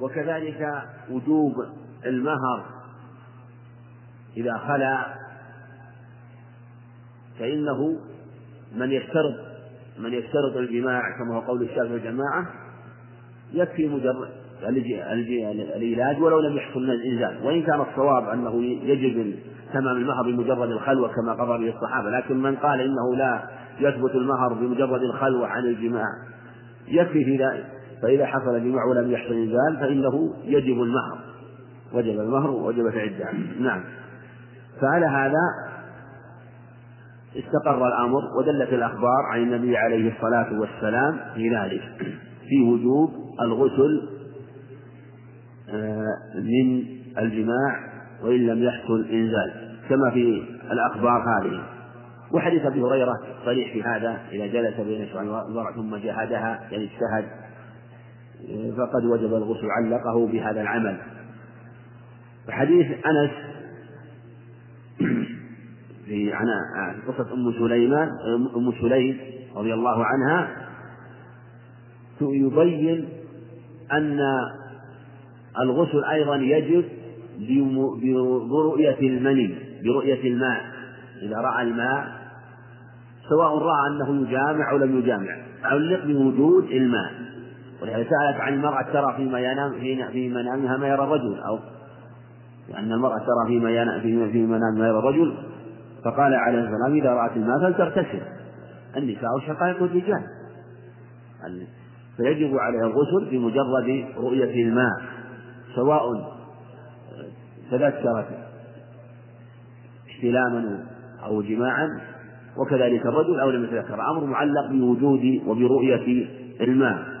وكذلك وجوب المهر إذا خلا فإنه من يشترط من يشترط الجماع كما هو قول الشافعي والجماعة يكفي مجرد العلاج ولو لم يحصل من الإنزال. وإن كان الصواب أنه يجب تمام المهر بمجرد الخلوة كما قضى به الصحابة لكن من قال إنه لا يثبت المهر بمجرد الخلوة عن الجماع يكفي في ذلك. فإذا حصل الجماع ولم يحصل إنزال فإنه يجب المهر. وجب المهر وجبت العدة. نعم. فعلى هذا استقر الأمر ودلت الأخبار عن النبي عليه الصلاة والسلام في ذلك. في وجوب الغسل آه، من الجماع وإن لم يحصل إنزال. كما في الأخبار هذه. وحديث أبي هريرة صريح في هذا إذا جلس بين شعر ثم جاهدها يعني اجتهد فقد وجب الغسل علقه بهذا العمل. وحديث أنس في عن قصة أم سليمان أم سليم رضي الله عنها يبين أن الغسل أيضا يجب برؤية المني برؤية الماء. إذا رأى الماء سواء رأى أنه يجامع أو لم يجامع علق بوجود الماء. ولهذا سألت عن المرأة ترى فيما ينام في منامها ما يرى الرجل أو لأن المرأة ترى فيما ينام في منامها ما يرى الرجل فقال عليه السلام إذا رأت الماء فلتغتسل. النساء شقائق الرجال فيجب عليها الغسل بمجرد رؤية الماء سواء تذكرت احتلاما أو جماعا وكذلك الرجل أو لم يتذكر أمر معلق بوجود وبرؤية الماء.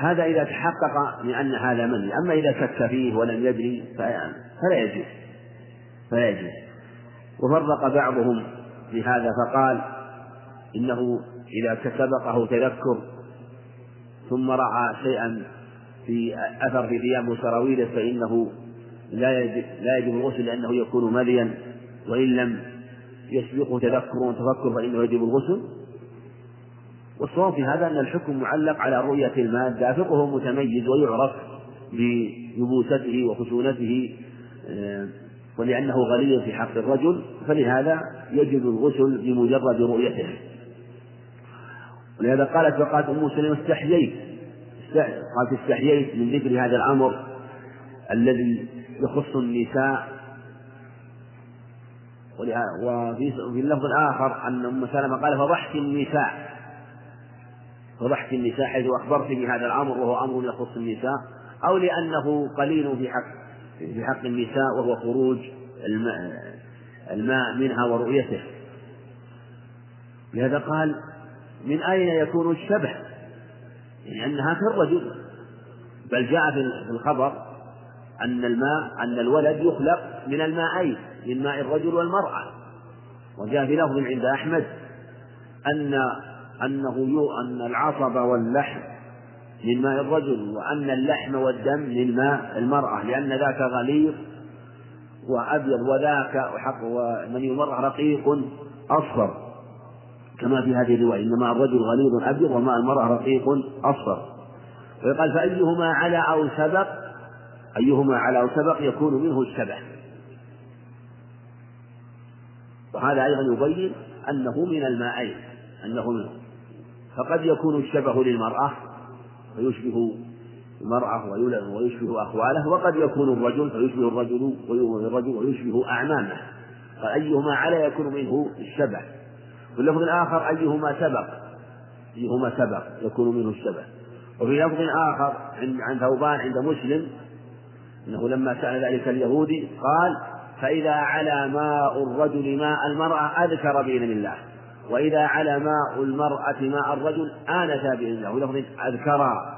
هذا إذا تحقق من أن هذا مني. أما إذا شك فيه ولم يدري فلا يجوز. فلا يجوز. وفرق بعضهم بهذا فقال إنه إذا سبقه تذكر ثم رأى شيئا في أثر في ثيابه سراويله فإنه لا يجب, لا يجب الغسل لأنه يكون مليا. وإن لم يسبقه تذكر وتفكر فإنه يجب الغسل. والصواب في هذا أن الحكم معلق على رؤية الماء الدافق وهو متميز ويعرف بيبوسته وخشونته آه، ولأنه غليظ في حق الرجل فلهذا يجب الغسل بمجرد رؤيته. ولهذا قالت وقالت أم سلمة استحييت قالت استحييت من ذكر هذا الأمر الذي يخص النساء. وفي اللفظ الآخر أن أم سلمة قال فضحت النساء. فضحت النساء حيث أخبرت بهذا الأمر وهو أمر يخص النساء أو لأنه قليل في حق في حق النساء وهو خروج الماء, الماء منها ورؤيته. لهذا قال من أين يكون الشبه؟ يعني أنها كالرجل بل جاء في الخبر أن الماء أن الولد يخلق من الماءين من ماء الرجل والمرأة. وجاء في لفظ عند أحمد أن أنه أن العصب واللحم من ماء الرجل وأن اللحم والدم من ماء المرأة لأن ذاك غليظ وأبيض وذاك ومن المرأة رقيق أصفر. كما في هذه الرواية إن ماء الرجل غليظ أبيض وماء المرأة رقيق أصفر. ويقال فأيهما على أو سبق؟ أيهما على أو سبق يكون منه الشبه. وهذا أيضا يبين أنه من الماءين أنه منه. فقد يكون الشبه للمرأة فيشبه المرأة ويشبه أخواله وقد يكون الرجل فيشبه الرجل الرجل ويشبه أعمامه. فأيهما على يكون منه الشبه؟ واللفظ الآخر أيهما سبق؟ أيهما سبق يكون منه الشبه؟ وفي لفظ آخر عن ثوبان عند مسلم أنه لما سأل ذلك اليهودي قال فإذا على ماء الرجل ماء المرأة أذكر بإذن الله. وإذا على ماء المرأة ماء الرجل آنثا بإذن الله ولفظ أذكرا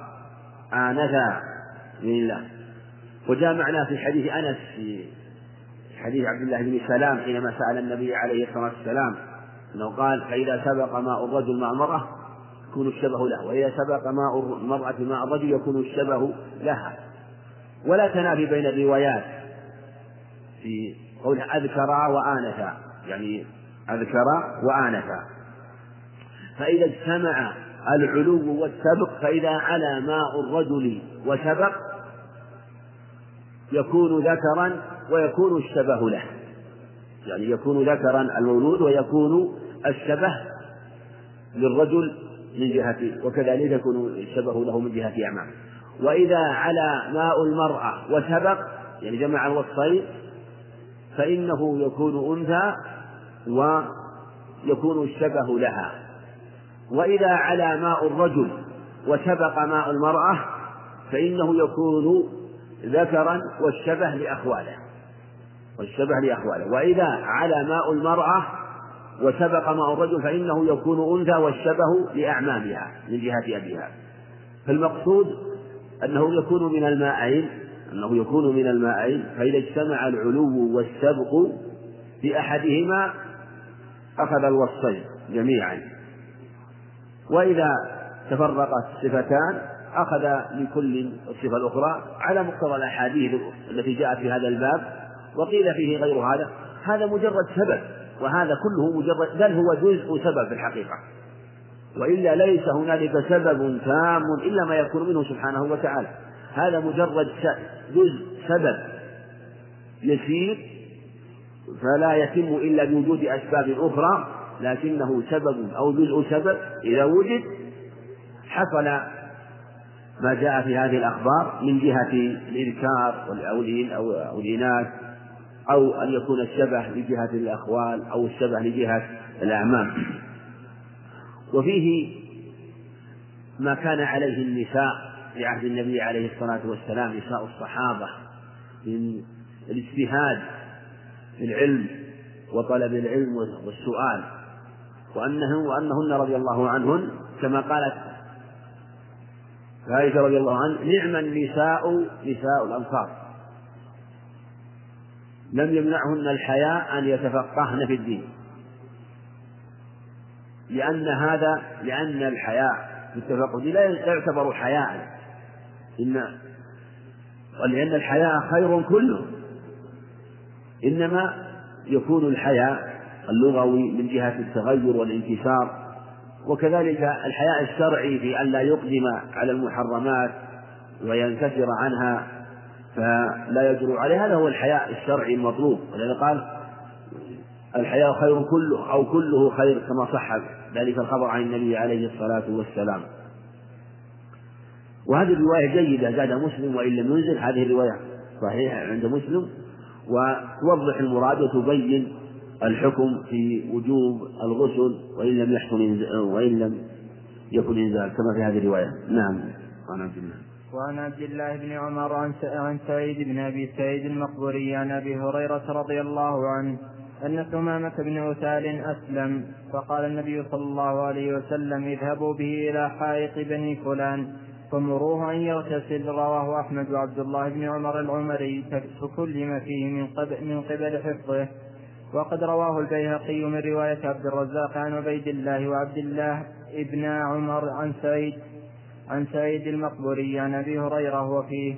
آنثا بإذن الله وجاء معنا في حديث أنس في حديث عبد الله بن سلام حينما سأل النبي عليه الصلاة والسلام أنه قال فإذا سبق ماء الرجل مع المرأة يكون الشبه له وإذا سبق ماء المرأة مع الرجل يكون الشبه لها. ولا تنافي بين الروايات في قوله أذكرا وآنثا يعني أذكر وآنفا فإذا اجتمع العلو والسبق فإذا علا ماء الرجل وسبق يكون ذكرا ويكون الشبه له. يعني يكون ذكرا المولود ويكون الشبه للرجل من جهة وكذلك يكون الشبه له من جهة أعمامه وإذا علا ماء المرأة وسبق يعني جمع الوصفين فإنه يكون أنثى ويكون الشبه لها. وإذا علا ماء الرجل وسبق ماء المرأة فإنه يكون ذكرا والشبه لأخواله. والشبه لأخواله. وإذا علا ماء المرأة وسبق ماء الرجل فإنه يكون أنثى والشبه لأعمامها من جهة أبيها. فالمقصود أنه يكون من الماءين أنه يكون من الماءين فإذا اجتمع العلو والسبق في أحدهما أخذ الوصفين جميعا. وإذا تفرقت الصفتان أخذ لكل الصفة الأخرى على مقتضى الأحاديث التي جاءت في هذا الباب وقيل فيه غير هذا. هذا مجرد سبب وهذا كله مجرد بل هو جزء سبب في الحقيقة. وإلا ليس هنالك سبب تام إلا ما يكون منه سبحانه وتعالى. هذا مجرد جزء سبب. يسير فلا يتم إلا بوجود أسباب أخرى لكنه سبب أو جزء سبب إذا وجد حصل ما جاء في هذه الأخبار من جهة الإنكار أو الإناث أو أن يكون الشبه لجهة الأخوال أو الشبه لجهة الأعمام. وفيه ما كان عليه النساء في عهد النبي عليه الصلاة والسلام نساء الصحابة من الاجتهاد في العلم وطلب العلم والسؤال وأنه وأنهن رضي الله عنهن كما قالت عائشة رضي الله عنها نعم النساء نساء الأنصار لم يمنعهن الحياء أن يتفقهن في الدين. لأن هذا لأن الحياء في التفقه لا يعتبر حياء. إن ولأن الحياء خير كله. إنما يكون الحياء اللغوي من جهة التغير والانكسار وكذلك الحياء الشرعي في أن لا يقدم على المحرمات وينكسر عنها فلا يجرؤ عليه هذا هو الحياء الشرعي المطلوب. ولذا قال الحياء خير كله أو كله خير كما صح ذلك الخبر عن النبي عليه الصلاة والسلام. وهذه الرواية جيدة زاد مسلم وإن لم ينزل هذه الرواية صحيحة عند مسلم. وتوضح المراد وتبين الحكم في وجوب الغسل وإن لم يحصل وإن لم يكن إنزال كما في هذه الرواية. نعم. عن عبد الله. وعن عبد الله بن عمر عن سعيد بن أبي سعيد المقبوري عن أبي هريرة رضي الله عنه أن ثمامة بن عثال أسلم فقال النبي صلى الله عليه وسلم اذهبوا به إلى حائط بني فلان. فمروه أن يغتسل رواه أحمد وعبد الله بن عمر العمري فكلم فيه من قبل من قبل حفظه. وقد رواه البيهقي من رواية عبد الرزاق عن عبيد الله وعبد الله ابن عمر عن سعيد عن سعيد المقبوري عن أبي هريرة وفيه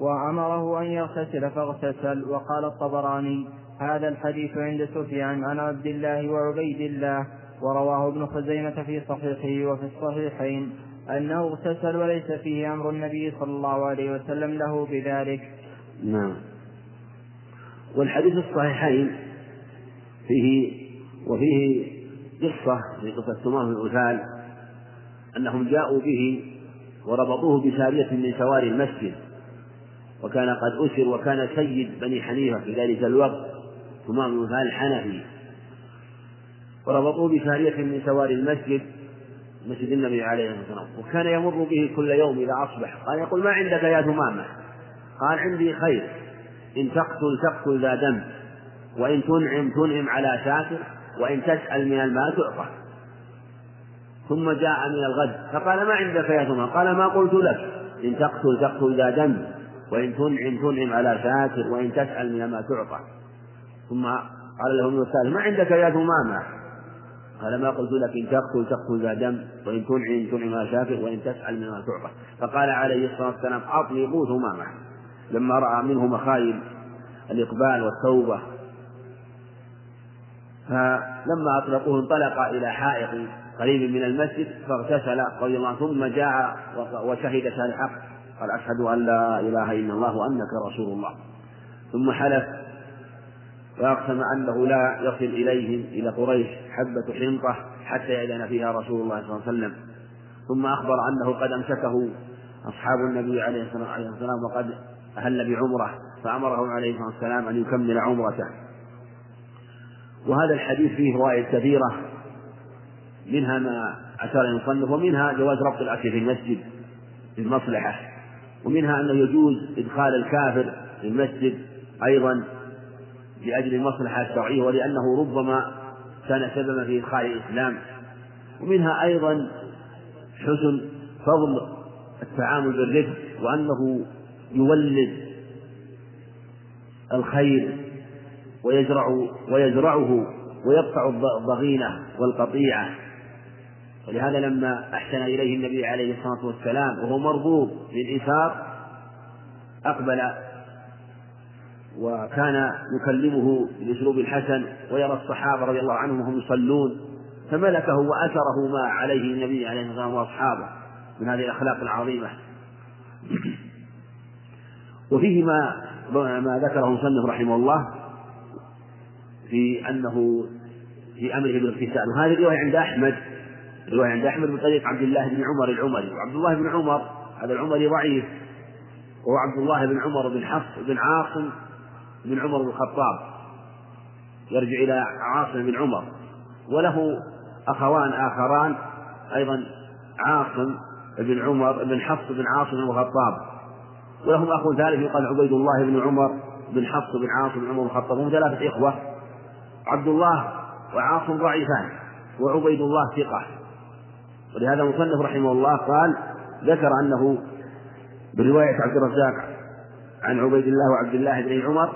وأمره أن يغتسل فاغتسل. وقال الطبراني هذا الحديث عند سفيان عن عبد الله وعبيد الله. ورواه ابن خزيمة في صحيحه وفي الصحيحين. أنه اغتسل وليس فيه أمر النبي صلى الله عليه وسلم له بذلك. نعم. والحديث الصحيحين فيه وفيه قصة في قصة ثمان الأثال أنهم جاءوا به وربطوه بسارية من سواري المسجد وكان قد أسر وكان سيد بني حنيفة في ذلك الوقت ثمام بن الحنفي. وربطوه بسارية من سواري المسجد مسجد النبي عليه الصلاة والسلام. وكان يمر به كل يوم إذا أصبح. قال يقول ما عندك يا ثمامة قال عندي خير. إن تقتل تقتل ذا دم وإن تنعم تنعم على شاكر وإن تسأل من الماء تعطى. ثم جاء من الغد. فقال ما عندك يا ثمان قال ما قلت لك. إن تقتل تقتل ذا دم وإن تنعم تنعم على شاكر وإن تسأل من ما تعطى. ثم قال له ابن ما عندك يا ثمامة قال ما قلت لك إن تقتل تقتل ذا دم وإن تنعم تنعم شاكر وإن تسأل من ما تعطى فقال عليه الصلاة والسلام أطلقوا ثمامة لما رأى منه مخايل الإقبال والتوبة فلما أطلقوه انطلق إلى حائط قريب من المسجد فاغتسل رضي الله عنه ثم جاء وشهد شهادة الحق قال أشهد أن لا إله إلا الله وأنك رسول الله. ثم حلف وأقسم أنه لا يصل إليهم إلى قريش. حبة حنطة حتى يأذن فيها رسول الله صلى الله عليه وسلم. ثم أخبر أنه قد أمسكه أصحاب النبي عليه الصلاة والسلام وقد أهل بعمرة فأمره عليه الصلاة والسلام أن يكمل عمرته. وهذا الحديث فيه فوائد كثيرة منها ما أشار المصنف ومنها جواز ربط الأكل في المسجد للمصلحة ومنها أنه يجوز إدخال الكافر في المسجد أيضا لأجل المصلحة الشرعية ولأنه ربما كان سببا في إدخال الإسلام. ومنها أيضا حسن فضل التعامل بالرفق وأنه يولد الخير ويزرع ويزرعه ويقطع الضغينة والقطيعة. ولهذا لما أحسن إليه النبي عليه الصلاة والسلام وهو مرغوب بالإيثار أقبل وكان يكلمه بالأسلوب الحسن ويرى الصحابة رضي الله عنهم وهم يصلون فملكه وأثره ما عليه النبي عليه الصلاة والسلام وأصحابه من هذه الأخلاق العظيمة. وفيه ما ما ذكره المصنف رحمه الله في أنه في أمره بالاغتسال وهذه الرواية عند أحمد الرواية عند أحمد من طريق عبد الله بن عمر العمري. وعبد الله بن عمر هذا العمري ضعيف وهو عبد الله بن عمر بن حفص بن عاصم بن عمر بن الخطاب يرجع إلى عاصم بن عمر وله أخوان آخران أيضا عاصم بن عمر بن حفص بن عاصم بن الخطاب ولهم أخ ثالث يقال عبيد الله بن عمر بن حفص بن عاصم بن عمر بن الخطاب هم ثلاثة إخوة عبد الله وعاصم ضعيفان وعبيد الله ثقة. ولهذا المصنف رحمه الله قال ذكر أنه برواية عبد الرزاق عن عبيد الله وعبد الله بن عمر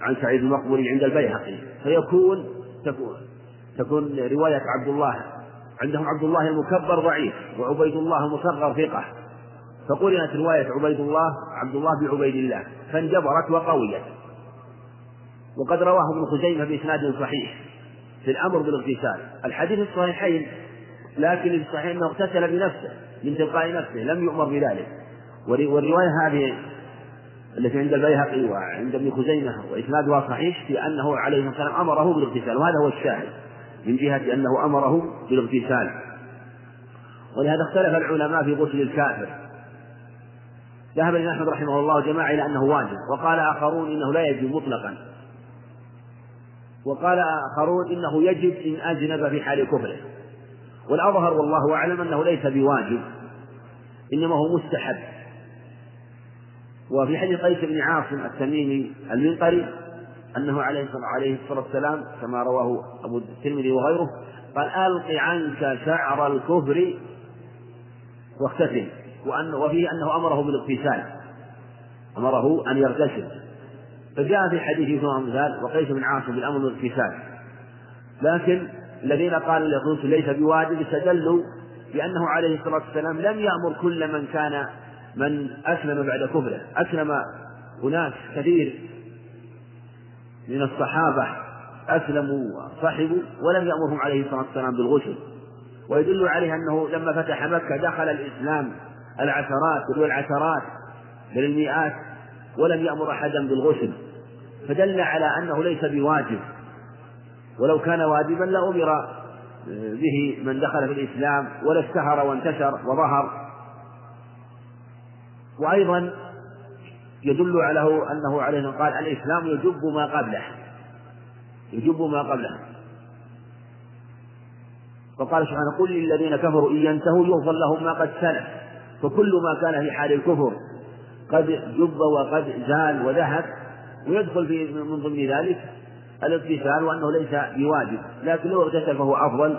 عن سعيد المقبري عند البيهقي. فيكون تكون تكون رواية عبد الله عندهم عبد الله المكبر ضعيف وعبيد الله المصغر ثقة. فقرنت رواية عبيد الله عبد الله بعبيد الله فانجبرت وقويت. وقد رواه ابن خزيمة بإسناد صحيح في الأمر بالاغتسال. الحديث الصحيحين لكن الصحيح أنه اغتسل بنفسه من تلقاء نفسه لم يؤمر بذلك. والرواية هذه التي عند البيهقي وعند ابن خزيمة وإسنادها صحيح في أنه عليه والسلام أمره بالاغتسال وهذا هو الشاهد من جهة أنه أمره بالاغتسال. ولهذا اختلف العلماء في غسل الكافر. ذهب الإمام أحمد رحمه الله جماعة إلى أنه واجب وقال آخرون إنه لا يجب مطلقا. وقال آخرون إنه يجب إن أجنب في حال كفره. والأظهر والله أعلم أنه ليس بواجب إنما هو مستحب. وفي حديث قيس بن عاصم التميمي المنقري أنه عليه الصلاة والسلام كما رواه أبو الترمذي وغيره قال ألق عنك شعر الكفر واختتم وأن وفيه أنه أمره بالإغتسال أمره أن يغتسل. فجاء في حديث ثم مثال وقيس بن عاصم بالأمر بالإغتسال. لكن الذين قالوا الغسل ليس بواجب استدلوا بأنه عليه الصلاة والسلام لم يأمر كل من كان من أسلم بعد كفره. أسلم أناس كثير من الصحابة أسلموا وصحبوا ولم يأمرهم عليه الصلاة والسلام بالغسل. ويدل عليه أنه لما فتح مكة دخل الإسلام العشرات بل العشرات بل المئات ولم يأمر أحدا بالغسل. فدل على أنه ليس بواجب. ولو كان واجبا لأمر به من دخل في الإسلام ولا اشتهر وانتشر وظهر. وأيضا يدل على أنه عليه قال الإسلام يجب ما قبله. يجب ما قبله. وقال سبحانه قل للذين كفروا إن ينتهوا يغفر لهم ما قد سلف. فكل ما كان في حال الكفر قد جب وقد زال وذهب. ويدخل في من ضمن ذلك الاغتسال وأنه ليس بواجب لكن لو اغتسل فهو أفضل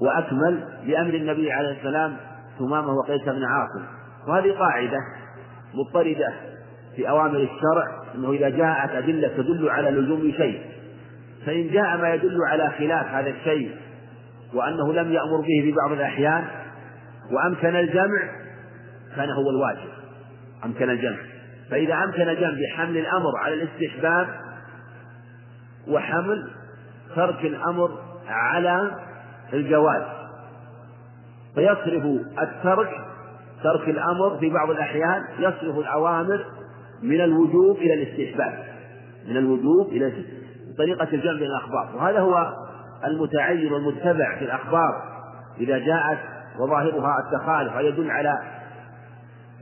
وأكمل لأمر النبي عليه السلام ثمامة وقيس بن عاصم. وهذه قاعدة. مضطردة في أوامر الشرع أنه إذا جاءت أدلة تدل على لزوم شيء فإن جاء ما يدل على خلاف هذا الشيء وأنه لم يأمر به في بعض الأحيان وأمكن الجمع كان هو الواجب أمكن الجمع. فإذا أمكن الجمع بحمل الأمر على الاستحباب وحمل ترك الأمر على الجواز فيصرف الترك ترك الأمر في بعض الأحيان يصرف الأوامر من الوجوب إلى الاستحباب. من الوجوب إلى طريقة الجمع بين الأخبار. وهذا هو المتعين والمتبع في الأخبار. إذا جاءت وظاهرها التخالف هذا يدل على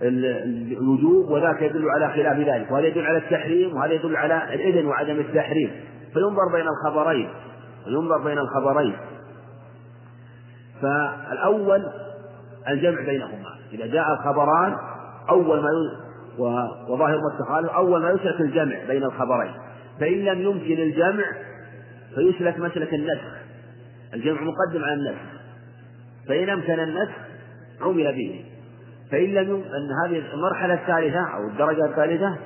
الوجوب وذاك يدل على خلاف ذلك. وهذا يدل على التحريم وهذا يدل على الإذن وعدم التحريم. فينظر بين الخبرين. ينظر بين الخبرين. فالأول الجمع بينهما. إذا جاء الخبران أول ما وظاهر التخالف أول ما يسلك الجمع بين الخبرين. فإن لم يمكن الجمع فيسلك مسلك النسخ. الجمع مقدم على النسخ. فإن أمكن النسخ عمل به. فإن لم يمكن أن هذه المرحلة الثالثة أو الدرجة الثالثة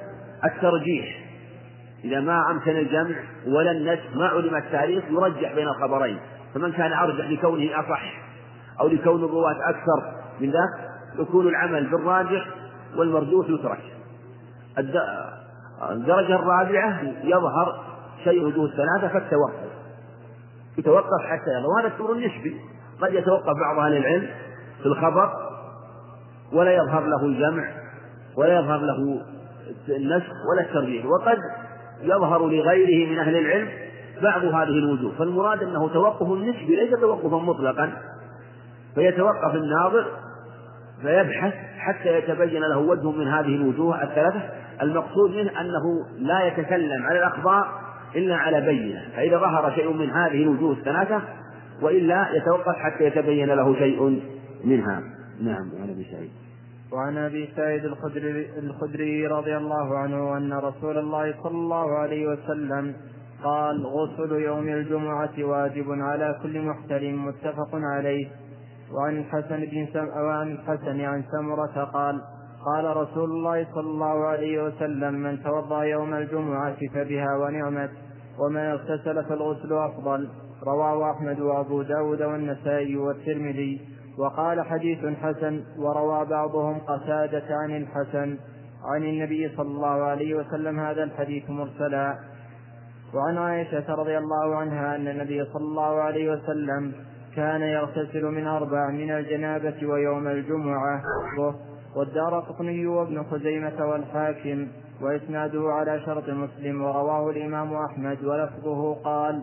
الترجيح. إذا ما أمكن الجمع ولا النسخ ما علم التاريخ يرجح بين الخبرين. فمن كان أرجح لكونه أصح. أو لكون الرواة أكثر من ذاك يكون العمل بالراجح والمرجوح يترك. الدرجة الرابعة يظهر شيء وجوه الثلاثة فالتوقف. يتوقف حتى يظهر. وهذا الأمر نسبي قد يتوقف بعض أهل العلم في الخبر ولا يظهر له الجمع ولا يظهر له النسخ ولا الترجيح. وقد يظهر لغيره من أهل العلم بعض هذه الوجوه. فالمراد أنه توقف نسبي ليس توقفا مطلقا. فيتوقف الناظر فيبحث حتى يتبين له وجه من هذه الوجوه الثلاثة. المقصود منه أنه لا يتكلم على الأخبار إلا على بينة فإذا ظهر شيء من هذه الوجوه الثلاثة وإلا يتوقف حتى يتبين له شيء منها. نعم وعن أبي سعيد. وعن أبي سعيد الخدري, الخدري رضي الله عنه أن رسول الله صلى الله عليه وسلم قال غسل يوم الجمعة واجب على كل محترم متفق عليه. وعن الحسن بن سم وعن الحسن عن سمرة قال قال رسول الله صلى الله عليه وسلم من توضأ يوم الجمعة فبها ونعمت ومن اغتسل فالغسل أفضل. رواه أحمد وأبو داود والنسائي والترمذي. وقال حديث حسن وروى بعضهم قسادة عن الحسن عن النبي صلى الله عليه وسلم هذا الحديث مرسلا. وعن عائشة رضي الله عنها أن النبي صلى الله عليه وسلم كان يغتسل من أربع من الجنابة ويوم الجمعة. والدار قطني وابن خزيمة والحاكم وإسناده على شرط مسلم ورواه الإمام أحمد ولفظه قال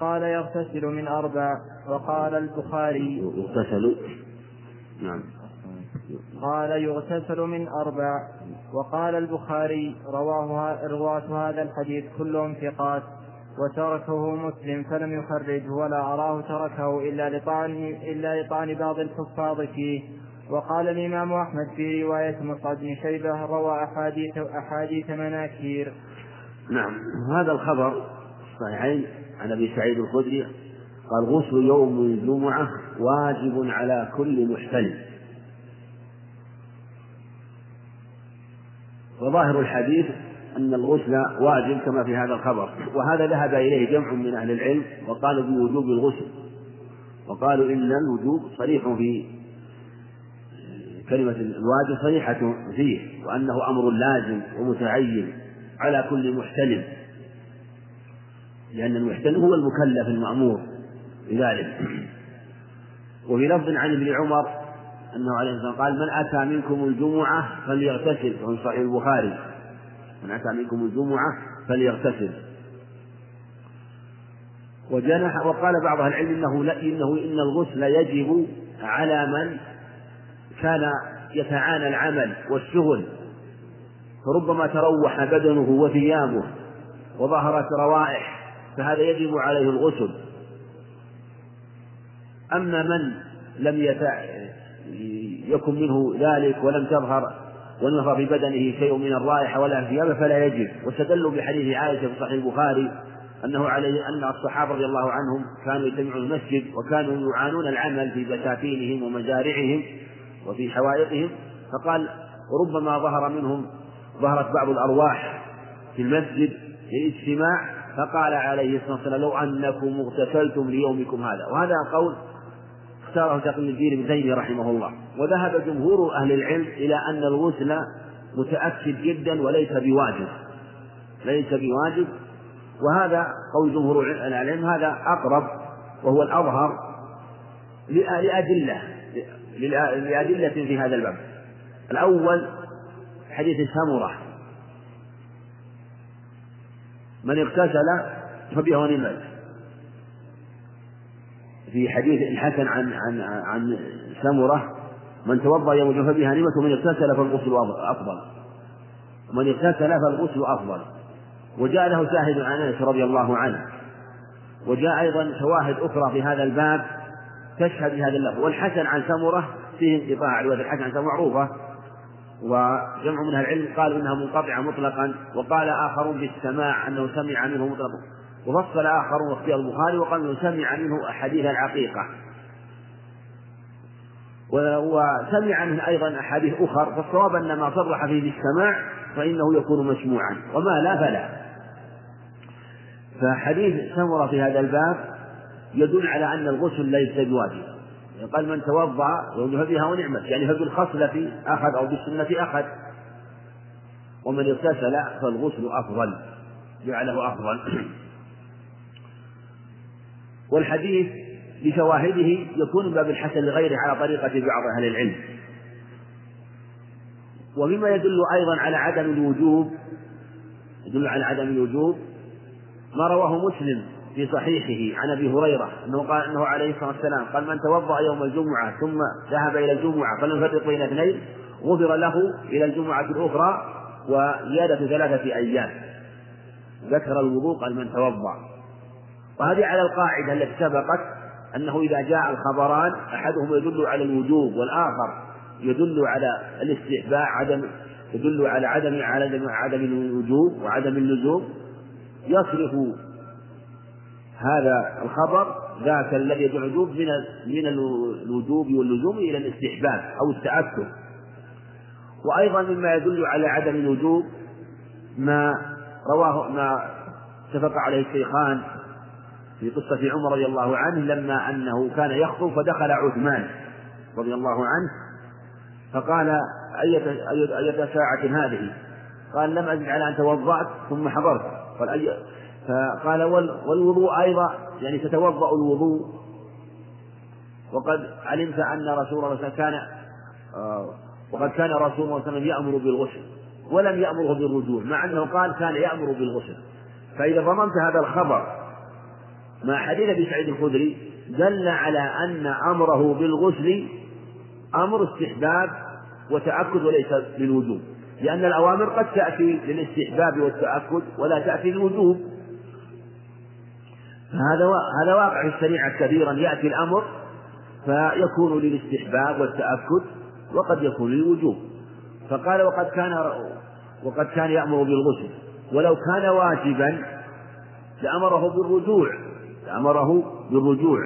قال يغتسل من أربع وقال البخاري يغتسل. نعم. قال يغتسل من أربع وقال البخاري رواه رواة هذا الحديث كلهم ثقات. وتركه مسلم فلم يخرجه ولا أراه تركه إلا لطعن إلا لطعن بعض الحفاظ فيه. وقال الإمام أحمد في رواية مصعب بن شيبة روى أحاديث أحاديث مناكير. نعم. هذا الخبر صحيحين. عن أبي سعيد الخدري قال غسل يوم الجمعة واجب على كل محتلم وظاهر الحديث أن الغسل واجب كما في هذا الخبر. وهذا ذهب إليه جمع من أهل العلم وقالوا بوجوب الغسل. وقالوا إن الوجوب صريح في كلمة الواجب صريحة فيه وأنه أمر لازم ومتعين على كل محتلم. لأن المحتلم هو المكلف المأمور بذلك. وفي لفظ عن ابن عمر أنه عليه الصلاة والسلام قال من أتى منكم الجمعة فليغتسل وفي صحيح البخاري. من أتى منكم الجمعة فليغتسل وجنح وقال بعض أهل العلم إنه إنه إن الغسل يجب على من كان يتعانى العمل والشغل فربما تروح بدنه وثيابه وظهرت روائح فهذا يجب عليه الغسل أما من لم. يكن منه ذلك ولم تظهر في بدنه شيء من الرائحة ولا ثيابه فلا يجب واستدلوا بحديث عائشة في صحيح البخاري أنه عليه أن الصحابة رضي الله عنهم كانوا يجتمعون المسجد وكانوا يعانون العمل في بساتينهم ومزارعهم وفي حوائطهم فقال ربما ظهر منهم ظهرت بعض الأرواح في المسجد للاجتماع فقال عليه الصلاة والسلام لو أنكم اغتسلتم ليومكم هذا. وهذا قول اختاره تقي الدين ابن تيمية رحمه الله. وذهب جمهور أهل العلم إلى أن الغسل متأكد جدا وليس بواجب. ليس بواجب. وهذا قول جمهور العلم هذا أقرب وهو الأظهر لأدلة. لأدلة في هذا الباب. الأول حديث سمرة من اغتسل فبها ونعمت في حديث الحسن عن عن عن سمرة من توضأ يوم الجمعة فبها نعمة ومن اغتسل فالغسل أفضل. من اغتسل فالغسل أفضل. وجاء له شاهد عن أنس رضي الله عنه. وجاء أيضا شواهد أخرى في هذا الباب تشهد بهذا اللفظ. والحسن عن سمرة فيه انقطاع رواية الحسن عن سمرة معروفة. وجمع من العلم قالوا إنها منقطعة مطلقا وقال آخرون بالسماع أنه سمع منه مطلقا. وفصل اخرون واختيار البخاري وقال سمع منه أحاديث العقيقه وسمع منه أيضا أحاديث اخر فالصواب أن ما صرح فيه بالسماع فإنه يكون مسموعا وما لا فلا. فحديث سمرة في هذا الباب يدل على أن الغسل ليس بواجب. قال من توضأ فبها ونعمت يعني فبالخصلة أخذ أو بالسنة أخذ. ومن اغتسل فالغسل أفضل جعله أفضل. والحديث بشواهده يكون باب الحسن لغيره على طريقة بعض أهل العلم. ومما يدل أيضا على عدم الوجوب يدل على عدم الوجوب ما رواه مسلم في صحيحه عن أبي هريرة أنه قال أنه عليه الصلاة والسلام قال من توضأ يوم الجمعة ثم ذهب إلى الجمعة فلم يفرق بين اثنين غفر له إلى الجمعة الأخرى وزيادة ثلاثة أيام. ذكر الوضوء قال من توضأ. وهذه على القاعدة التي سبقت أنه إذا جاء الخبران احدهما يدل على الوجوب والآخر يدل على الاستحباب عدم يدل على عدم عدم عدم الوجوب وعدم اللزوم. يصرف هذا الخبر ذاك الذي يدعو الوجوب من من الوجوب واللزوم إلى الاستحباب أو التأكد وأيضا مما يدل على عدم الوجوب ما رواه ما اتفق عليه الشيخان في قصة عمر رضي الله عنه لما أنه كان يخطب فدخل عثمان رضي الله عنه فقال أية أية ساعة هذه؟ قال لم أزد على أن توضأت ثم حضرت. قال أي فقال والوضوء أيضا يعني تتوضأ الوضوء. وقد علمت أن رسول الله كان آه، وقد كان رسول الله صلى الله عليه وسلم يأمر بالغسل ولم يأمره بالرجوع مع أنه قال كان يأمر بالغسل. فإذا ضمنت هذا الخبر مع حديث أبي سعيد الخدري دل على أن أمره بالغسل أمر استحباب وتأكد وليس للوجوب لأن الأوامر قد تأتي للاستحباب والتأكد ولا تأتي للوجوب. فهذا هذا واقع في الشريعة كثيرا يأتي الأمر فيكون للاستحباب والتأكد وقد يكون للوجوب. فقال وقد كان وقد كان يأمر بالغسل ولو كان واجبا لأمره بالرجوع. لأمره بالرجوع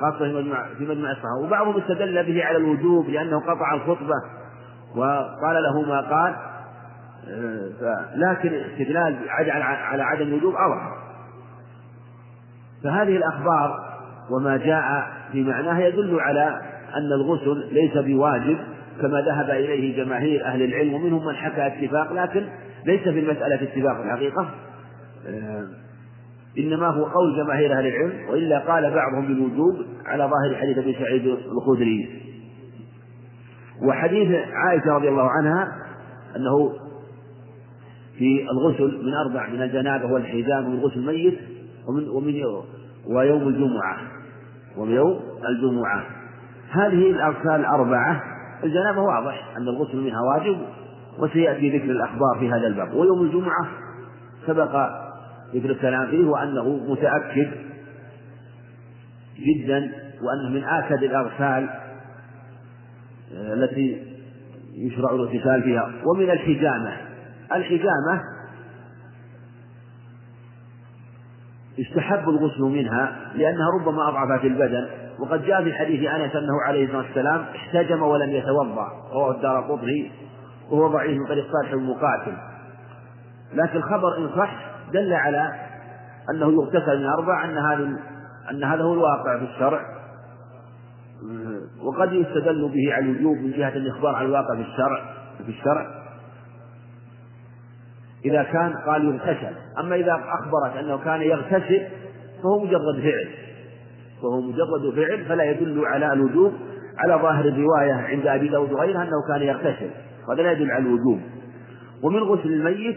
خاصة في مجمع في مجمع الصحابة. وبعضهم استدل به على الوجوب لأنه قطع الخطبة وقال له ما قال. لكن استدلال على عدم الوجوب أظهر فهذه الأخبار وما جاء في معناها يدل على أن الغسل ليس بواجب كما ذهب إليه جماهير أهل العلم ومنهم من حكى اتفاق لكن ليس في المسألة اتفاق الحقيقة. آه، إنما هو قول جماهير أهل العلم وإلا قال بعضهم بالوجوب على ظاهر حديث أبي سعيد الخدري. وحديث عائشة رضي الله عنها أنه في الغسل من أربع من الجنابة والحجاب ومن غسل الميت ومن ومن ويوم الجمعة. ويوم الجمعة. هذه الأركان الأربعة الجنابة واضح أن الغسل منها واجب وسيأتي ذكر الأخبار في هذا الباب. ويوم الجمعة سبق ذكر الكلام فيه وأنه متأكد جدا وأنه من آكد الأغسال آه، التي يشرع الاغتسال فيها ومن الحجامة الحجامة يستحب الغسل منها لأنها ربما أضعفت البدن. وقد جاء في حديث أنس أنه عليه الصلاة والسلام احتجم ولم يتوضأ رواه الدار قطري وهو ضعيف من طريق صالح المقاتل. لكن الخبر إن صح دل على أنه يغتسل من أربع أن هذا أن هذا هو الواقع في الشرع. وقد يستدل به على الوجوب من جهة الإخبار عن الواقع في الشرع في الشرع. إذا كان قال يغتسل أما إذا أخبرت أنه كان يغتسل فهو مجرد فعل. وهو مجرد فعل فلا يدل على الوجوب. على ظاهر الرواية عند أبي داود وغيره أنه كان يغتسل هذا لا يدل على الوجوب. ومن غسل الميت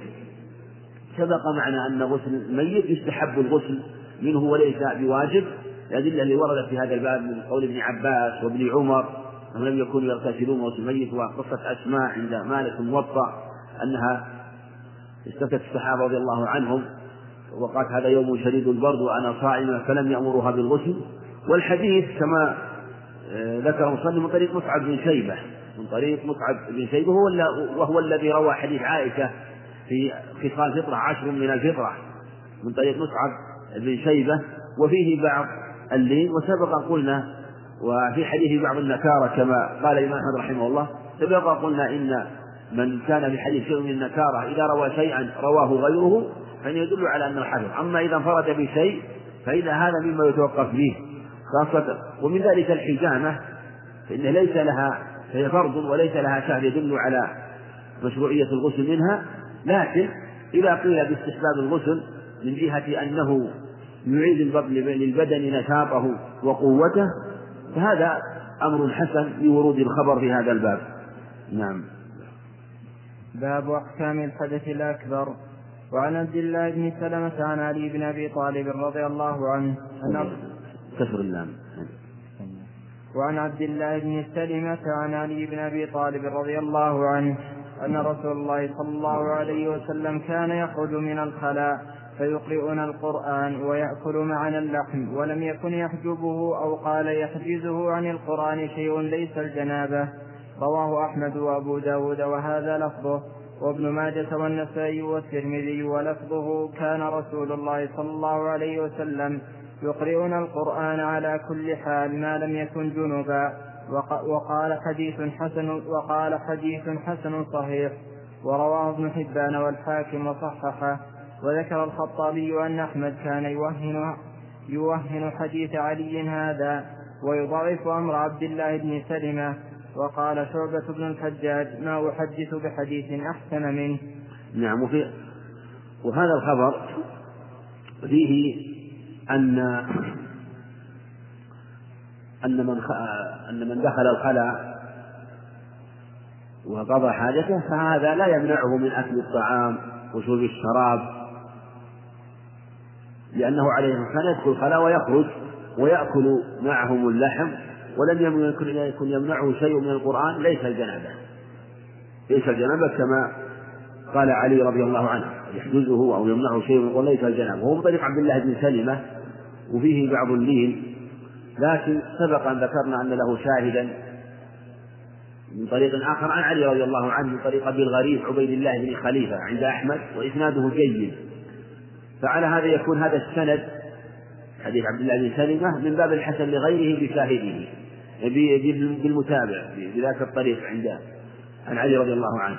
سبق معنا أن غسل الميت يستحب الغسل منه وليس بواجب الأدلة اللي وردت في هذا الباب من قول ابن عباس وابن عمر أنهم لم يكونوا يغتسلون غسل الميت وقصة أسماء عند مالك الموطأ أنها استفتت الصحابة رضي الله عنهم وقالت هذا يوم شديد البرد وأنا صائمة فلم يأمرها بالغسل. والحديث كما آه، ذكر مصنف من طريق مصعب بن شيبة من طريق مصعب بن شيبة هو وهو الذي روى حديث عائشة في خصال فطرة عشر من الفطرة من طريق مصعب بن شيبة وفيه بعض اللين وسبق قلنا وفي حديث بعض النكارة كما قال الإمام أحمد رحمه الله سبق قلنا إن من كان في حديث شيء من النكارة إذا روى شيئا رواه غيره فإنه يدل على أنه حدث أما إذا انفرد بشيء فإن هذا مما يتوقف به خاصة ومن ذلك الحجامة فإن ليس لها فهي فرض وليس لها شهر يدل على مشروعية الغسل منها. لكن إذا قيل باستحباب الغسل من جهة أنه يعيد للبدن نشاطه وقوته فهذا أمر حسن لورود الخبر في هذا الباب. نعم. باب أحكام الحدث الأكبر. وعن عبد الله بن سلمة عن علي بن أبي طالب رضي الله عنه أن كسر اللام. وعن عبد الله بن سلمة عن علي بن أبي طالب رضي الله عنه أن رسول الله صلى الله عليه وسلم كان يخرج من الخلاء فيقرئنا القرآن ويأكل معنا اللحم ولم يكن يحجبه أو قال يحجزه عن القرآن شيء ليس الجنابة. رواه أحمد وأبو داود وهذا لفظه. وابن ماجة والنسائي والترمذي ولفظه كان رسول الله صلى الله عليه وسلم يقرئنا القرآن على كل حال ما لم يكن جنبا. وقال حديث حسن وقال حديث حسن صحيح ورواه ابن حبان والحاكم وصححه وذكر الخطابي أن أحمد كان يوهن يوهن حديث علي هذا ويضعف أمر عبد الله بن سلمة وقال شعبة بن الحجاج ما أحدث بحديث أحسن منه. نعم وفي وهذا الخبر فيه أن أن من أن من دخل الخلاء وقضى حاجته فهذا لا يمنعه من أكل الطعام وشرب الشراب. لأنه عليه الصلاة يدخل الخلاء ويخرج ويأكل معهم اللحم ولم يكن يمنعه شيء من القرآن ليس الجنابة. ليس الجنابة كما قال علي رضي الله عنه يحجزه أو يمنعه شيء من القرآن ليس الجنابة. وهو بطريق عبد الله بن سلمة وفيه بعض اللين. لكن سبق أن ذكرنا أن له شاهدا من طريق آخر عن علي رضي الله عنه من طريق أبي الغريب عبيد الله بن خليفة عند أحمد وإسناده جيد. فعلى هذا يكون هذا السند حديث عبد الله بن سلمة من باب الحسن لغيره بشاهده بالمتابع بذاك الطريق عنده عن علي رضي الله عنه.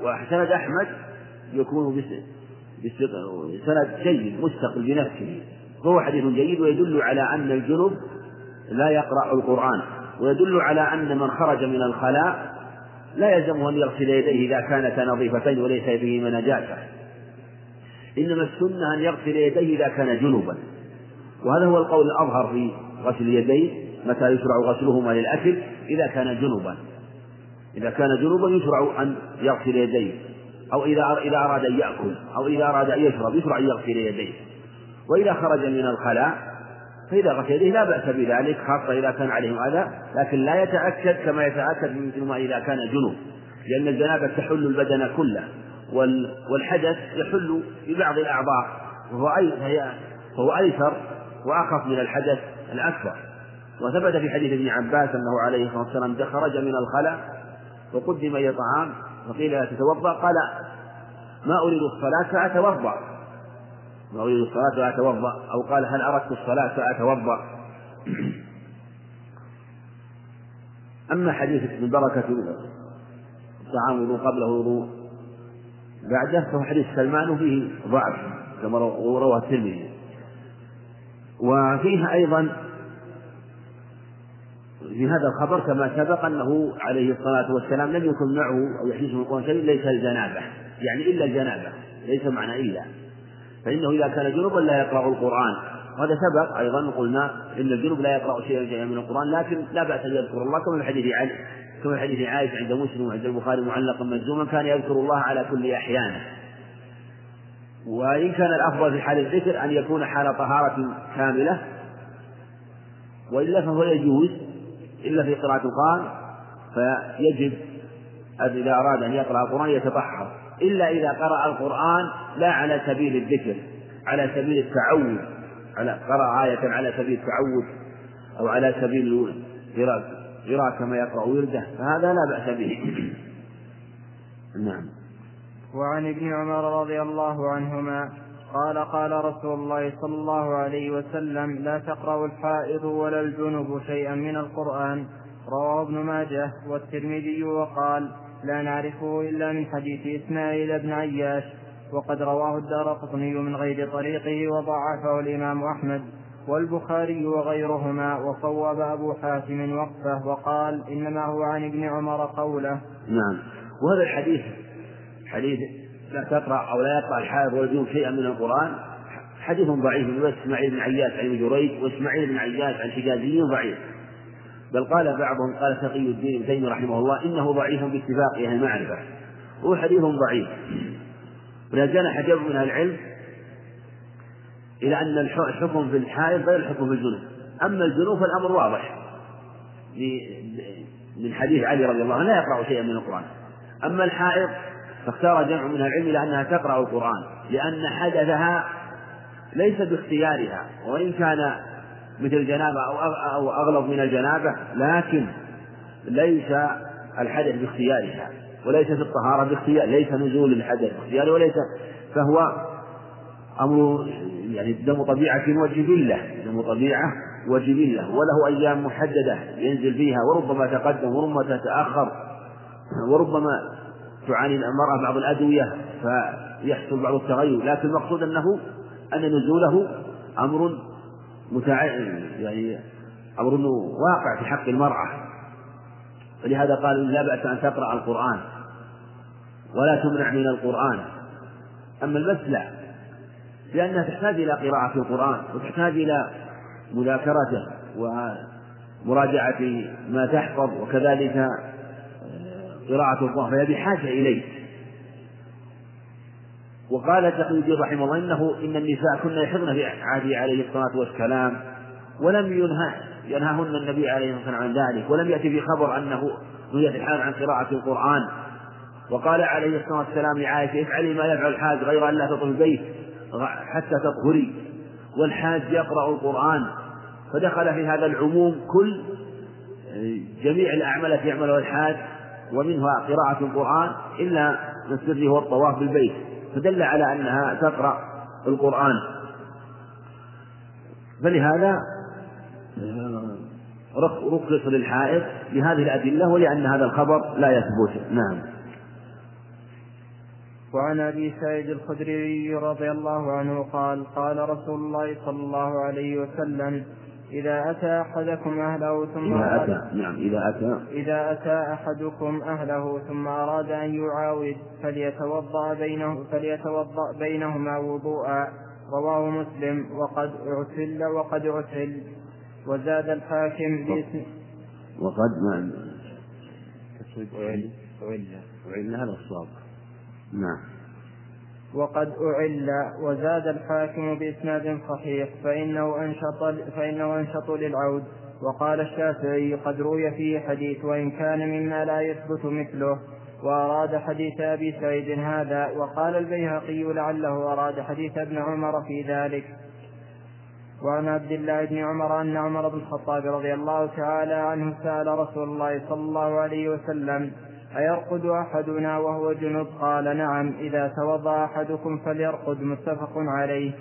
وسند أحمد يكون بسند جيد مستقل بنفسه. فهو حديث جيد ويدل على أن الجنب لا يقرأ القرآن ويدل على أن من خرج من الخلاء لا يلزمه أن يغسل يديه إذا كانتا نظيفتين وليس فيهما نجاسة. إنما السنة أن يغسل يديه إذا كان جنبا وهذا هو القول الأظهر في غسل اليدين متى يشرع غسلهما للأكل؟ إذا كان جنبا إذا كان جنبا يشرع أن يغسل يديه. أو إذا إذا أراد أن يأكل أو إذا أراد أن يشرب يشرع أن يغسل يديه. وإذا خرج من الخلاء فإذا غسل يديه لا بأس بذلك خاصة إذا كان عليهم أذى لكن لا يتأكد كما يتأكد مثل ما إذا كان جنوب لأن الجنابة تحل البدن كله والحدث يحل ببعض الأعضاء وهو فهو أيسر وأخف من الحدث الأكبر. وثبت في حديث ابن عباس أنه عليه الصلاة والسلام خرج من الخلاء وقدم إلى طعام فقيل تتوضأ قال ما أريد الصلاة فأتوضأ. أريد الصلاة فأتوضأ أو قال هل أردت الصلاة فأتوضأ. أما حديث من بركة الطعام وضوء قبله وضوء بعده فهو حديث سلمان فيه ضعف كما رواه الترمذي. وفيها أيضا في هذا الخبر كما سبق أنه عليه الصلاة والسلام لم يكن معه أو يحدثه القرآن شيء ليس الجنابة يعني إلا الجنابة ليس معنى إلا. فإنه إذا كان جنوبا لا يقرأ القرآن. وهذا سبق أيضا قلنا إن الجنوب لا يقرأ شيئا من القرآن لكن لا بأس أن يذكر الله. كما في حديث علي كما في حديث عائشة عند مسلم وعند البخاري معلقا مجزوما كان يذكر الله على كل أحيانه وإن كان الأفضل في حال الذكر أن يكون حال طهارة كاملة. وإلا فهو يجوز إلا في قراءة القرآن فيجب إذا أراد أن يقرأ القرآن يتطهر. إلا إذا قرأ القرآن لا على سبيل الذكر على سبيل التعود على قرأ آية على سبيل التعود أو على سبيل قراءة كما يقرأ ورده فهذا لا بأس به. نعم. وعن ابن عمر رضي الله عنهما قال قال رسول الله صلى الله عليه وسلم لا تقرأ الحائض ولا الجنب شيئا من القرآن. رواه ابن ماجه والترمذي وقال لا نعرفه إلا من حديث إسماعيل بن عياش وقد رواه الدار قطني من غير طريقه وضعفه الإمام أحمد والبخاري وغيرهما وصوب أبو حاتم وقفه وقال إنما هو عن ابن عمر قوله. نعم. وهذا الحديث حديث لا تقرأ أو لا يقرأ الحائض والجنوب شيئا من القرآن حديث ضعيف من إسماعيل بن عياش عن جريج وإسماعيل بن عياش عن حجازي ضعيف. بل قال بعضهم قال تقي الدين ابن تيمية رحمه الله إنه ضعيف باتفاق أهل المعرفة. هو حديث ضعيف. ولذلك جنح جمع من العلم إلى أن الحكم في الحائض غير الحكم في الجنوب. أما الجنوب فالأمر واضح. من حديث علي رضي الله عنه لا يقرأ شيئا من القرآن. أما الحائض فاختار جمع من العلم إلى أنها تقرأ القرآن لأن حدثها ليس باختيارها وإن كان مثل الجنابة أو أغلظ من الجنابة لكن ليس الحدث باختيارها وليس في الطهارة باختيار ليس نزول الحدث باختياره وليس فهو أمر يعني دم طبيعة وجبلة دم طبيعة وجبلة وله أيام محددة ينزل فيها وربما تقدم وربما تتأخر وربما تعاني المرأة بعض الأدوية فيحصل بعض التغير لكن المقصود أنه أن نزوله أمر متع... يعني أمر واقع في حق المرأة. فلهذا قال لا بأس أن تقرأ القرآن ولا تمنع من القرآن. أما المس لا لأنها تحتاج إلى قراءة القرآن وتحتاج إلى مذاكرته ومراجعة ما تحفظ وكذلك قراءة القرآن فهي بحاجة إليه. وقال تقي الدين رحمه الله إنه إن النساء كن يحضن في عهده عليه الصلاة والسلام ولم ينهى ينهاهن النبي عليه الصلاة والسلام عن ذلك ولم يأتي في خبر أنه نهي الحال عن قراءة القرآن. وقال عليه الصلاة والسلام لعائشة افعلي ما يفعل الحاج غير أن لا تطهر البيت حتى تطهري. والحاج يقرأ القرآن. فدخل في هذا العموم كل جميع الأعمال التي يعملها الحاج ومنها قراءة القرآن إلا من هو الطواف بالبيت. فدل على أنها تقرأ القرآن. فلهذا رخص للحائض بهذه الأدلة ولأن هذا الخبر لا يثبت. نعم. وعن أبي سعيد الخدري رضي الله عنه قال قال رسول الله صلى الله عليه وسلم إذا أتى أحدكم أهله ثم إذا أتى نعم إذا أتى. إذا أتى أحدكم أهله ثم أراد أن يعاود فليتوضأ بينه فليتوضأ بينهما وضوءا. رواه مسلم وقد اعتل وقد اعتل. وزاد الحاكم باسم وقد نعم أعل أعل هذا الصواب. نعم. وقد أعل وزاد الحاكم بإسناد صحيح فإنه أنشط فإنه أنشط للعود. وقال الشافعي قد روي فيه حديث وإن كان مما لا يثبت مثله وأراد حديث أبي سعيد هذا. وقال البيهقي لعله أراد حديث ابن عمر في ذلك. وعن عبد الله بن عمر أن عمر بن الخطاب رضي الله تعالى عنه سأل رسول الله صلى الله عليه وسلم أيرقد أحدنا وهو جنب؟ قال نعم إذا توضأ أحدكم فليرقد متفق عليه.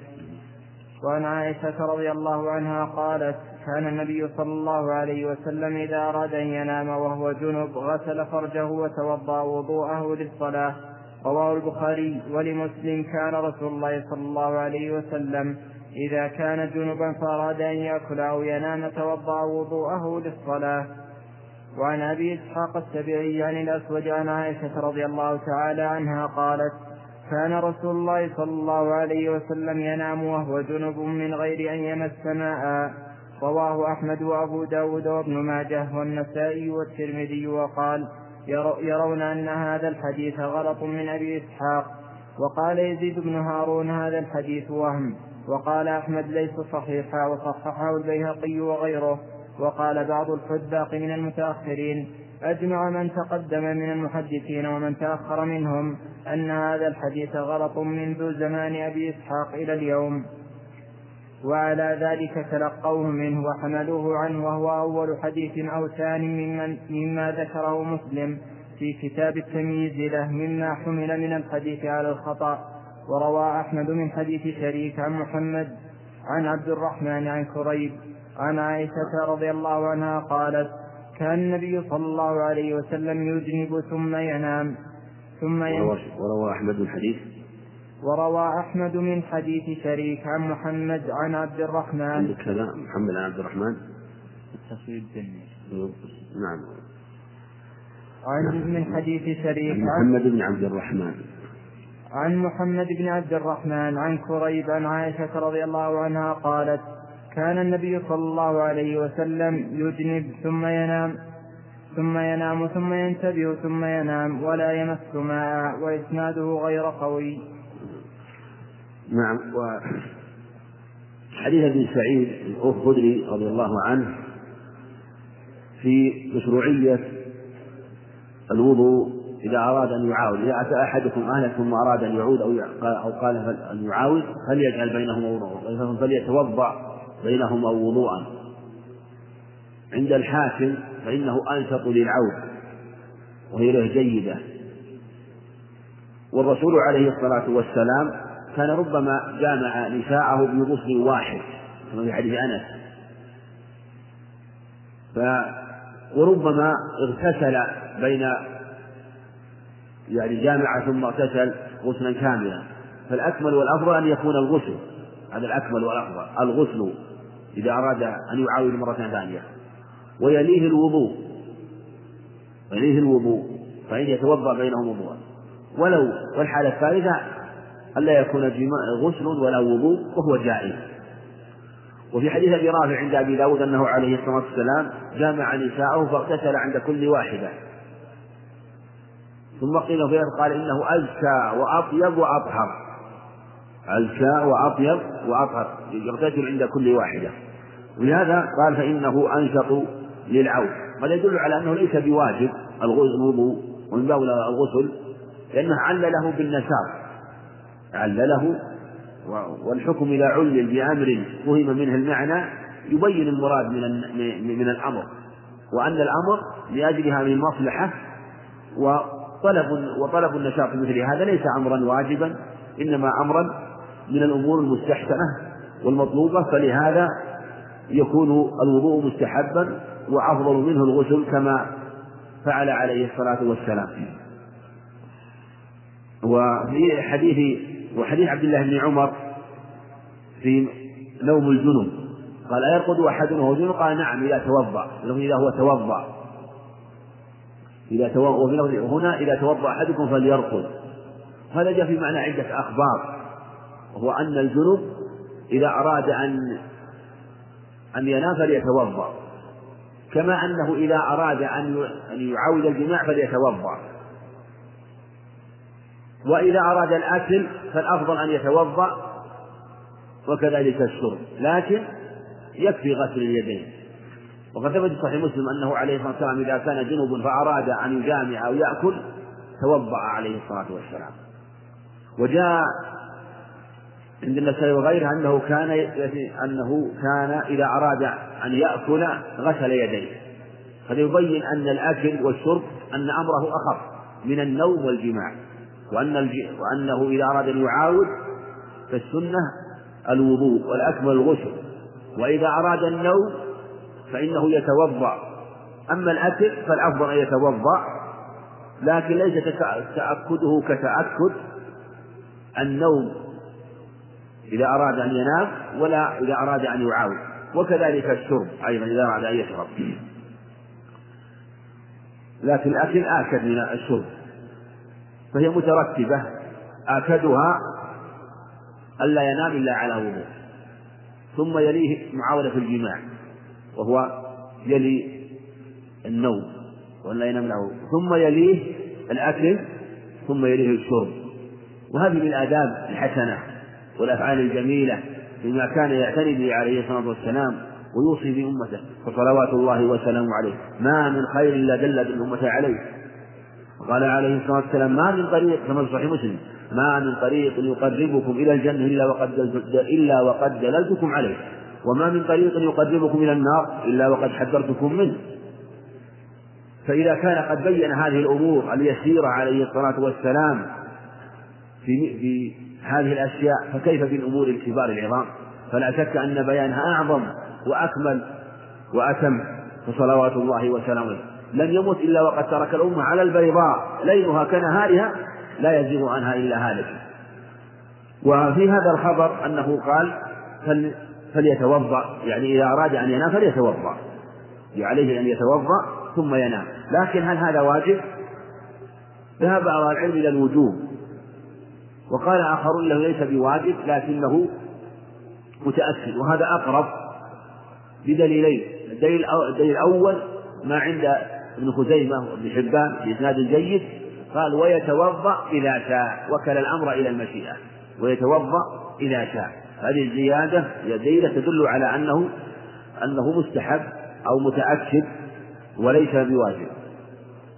وعن عائشة رضي الله عنها قالت كان النبي صلى الله عليه وسلم إذا أراد أن ينام وهو جنب غسل فرجه وتوضأ وضوءه للصلاة. رواه البخاري ولمسلم. كان رسول الله صلى الله عليه وسلم إذا كان جنبا فأراد أن يأكل أو ينام توضأ وضوءه للصلاة. وعن أبي إسحاق السبيعي عن الأسود عن عائشة رضي الله تعالى عنها قالت كان رسول الله صلى الله عليه وسلم ينام وهو جنب من غير أن يمس ماء. رواه أحمد وأبو داود وابن ماجه والنسائي والترمذي وقال يرون أن هذا الحديث غلط من أبي إسحاق. وقال يزيد بن هارون هذا الحديث وهم. وقال أحمد ليس صحيحا وصححه البيهقي وغيره. وقال بعض الحذاق من المتأخرين أجمع من تقدم من المحدثين ومن تأخر منهم أن هذا الحديث غلط منذ زمان أبي إسحاق إلى اليوم. وعلى ذلك تلقوه منه وحملوه عنه وهو أول حديث أو ثاني ممن مما ذكره مسلم في كتاب التمييز له مما حمل من الحديث على الخطأ. وروى أحمد من حديث شريك عن محمد عن عبد الرحمن عن كريب عن عائشة رضي الله عنها قالت كان النبي صلى الله عليه وسلم يجنب ثم ينام ثم ينام. وروى أحمد الحديث وروى أحمد من حديث شريك عن محمد عن عبد الرحمن. عندك كذا؟ محمد عن عبد الرحمن؟ التصوير نعم. عن من حديث شريك عن محمد بن عبد الرحمن. عن محمد بن عبد الرحمن عن كريب عن عائشة رضي الله عنها قالت كان النبي صلى الله عليه وسلم يجنب ثم ينام ثم ينام ثم ينتبه ثم ينام ولا يمس ماء وإسناده غير قوي. نعم و حديث ابن سعيد الخدري رضي الله عنه في مشروعية الوضوء إذا أراد أن يعاود إذا أتى أحدكم أهله ثم أراد أن يعود أو أو قال أن يعاود فليجعل بينهما وضوءا فليتوضأ. بينهما وضوءا. عند الحاكم فإنه أنشط للعود وهي له جيدة. والرسول عليه الصلاة والسلام كان ربما جامع نساءه بغسل واحد كما في حديث أنس. ف وربما اغتسل بين يعني جامع ثم اغتسل غسلا كاملا. فالأكمل والأفضل أن يكون الغسل. هذا الأكمل والأفضل الغسل. إذا أراد أن يعاود مرة ثانية ويليه الوضوء يليه الوضوء فإن يتوضأ بينهم وضوءا. ولو والحالة الثالثة ألا يكون غسل ولا وضوء وهو جائز. وفي حديث أبي رافع عند أبي داود أنه عليه الصلاة والسلام جامع نساءه فاغتسل عند كل واحدة. ثم قيل في قال إنه أزكى وأطيب وأطهر. أزكى وأطيب وأطهر يغتسل عند كل واحدة. ولهذا قال فإنه أنشط للعود قد يدل على أنه ليس بواجب الوضوء ومن باب الغسل لأنه علله بالنشاط. علله والحكم إذا علل بأمر فهم منه المعنى يبين المراد من من الأمر. وأن الأمر لأجل هذه المصلحة وطلب وطلب النشاط مثل هذا ليس أمرا واجبا إنما أمرا من الأمور المستحسنة والمطلوبة فلهذا يكون الوضوء مستحبا وأفضل منه الغسل كما فعل عليه الصلاة والسلام. وفي حديث وحديث عبد الله بن عمر في نوم الجنوب. قال أيرقد أحدنا وهو جنوب؟ قال نعم إذا توضأ. إذا هو توضأ. إذا توضأ هنا إذا توضأ أحدكم فليرقد. هذا جاء في معنى عدة أخبار. وهو أن الجنوب إذا أراد أن أن ينام فليتوضأ. كما أنه إذا أراد أن يعاود الجماع فليتوضأ. وإذا أراد الأكل فالأفضل أن يتوضأ وكذلك الشرب. لكن يكفي غسل اليدين. وقد ثبت في صحيح مسلم أنه عليه الصلاة والسلام إذا كان جنوب فأراد أن يجامع أو يأكل توضأ عليه الصلاة والسلام. وجاء عند النسائي وغيره أنه كان أنه كان إذا أراد أن يأكل غسل يديه. هذا يبين أن الأكل والشرب أن أمره أخف من النوم والجماع وأن وأنه إذا أراد أن يعاود فالسنة الوضوء والأكمل الغسل. وإذا أراد النوم فإنه يتوضأ. أما الأكل فالأفضل أن يتوضأ لكن ليس تأكده كتأكد النوم إذا أراد أن ينام ولا إذا أراد أن يعاود. وكذلك الشرب أيضا إذا أراد أن يشرب. لكن الأكل آكد من الشرب. فهي مترتبة. آكدها ألا ينام إلا على وضوء. ثم يليه معاولة الجماع. وهو يلي النوم. ولا ينام له. ثم يليه الأكل. ثم يليه الشرب. وهذه من الآداب الحسنة. والأفعال الجميلة بما كان يعتني به عليه الصلاة والسلام ويوصي بأمته فصلوات الله وسلامه عليه. ما من خير إلا دل بالأمة عليه. قال عليه الصلاة والسلام ما من طريق كما في صحيح مسلم ما من طريق يقربكم إلى الجنة إلا وقد إلا وقد دللتكم عليه. وما من طريق يقربكم إلى النار إلا وقد حذرتكم منه. فإذا كان قد بين هذه الأمور اليسيرة عليه الصلاة والسلام في في هذه الأشياء فكيف بالأمور الكبار العظام؟ فلا شك أن بيانها أعظم وأكمل وأتم فصلوات الله وسلامه. لم يمت إلا وقد ترك الأمة على البيضاء. ليلها كنهارها لا يزيغ عنها إلا هالك. وفي هذا الخبر أنه قال فل فليتوضأ يعني إذا أراد أن ينام فليتوضأ. عليه أن يتوضأ ثم ينام. لكن هل هذا واجب؟ ذهب بعض العلم إلى الوجوب. وقال آخرون له ليس بواجب لكنه متأكد. وهذا أقرب بدليلين. الدليل الأول ما عند ابن خزيمة وابن حبان بإسناد جيد. قال ويتوضأ إذا شاء وكل الأمر إلى المشيئة. ويتوضأ إذا شاء. هذه الزيادة دليلة تدل على أنه أنه مستحب أو متأكد وليس بواجب.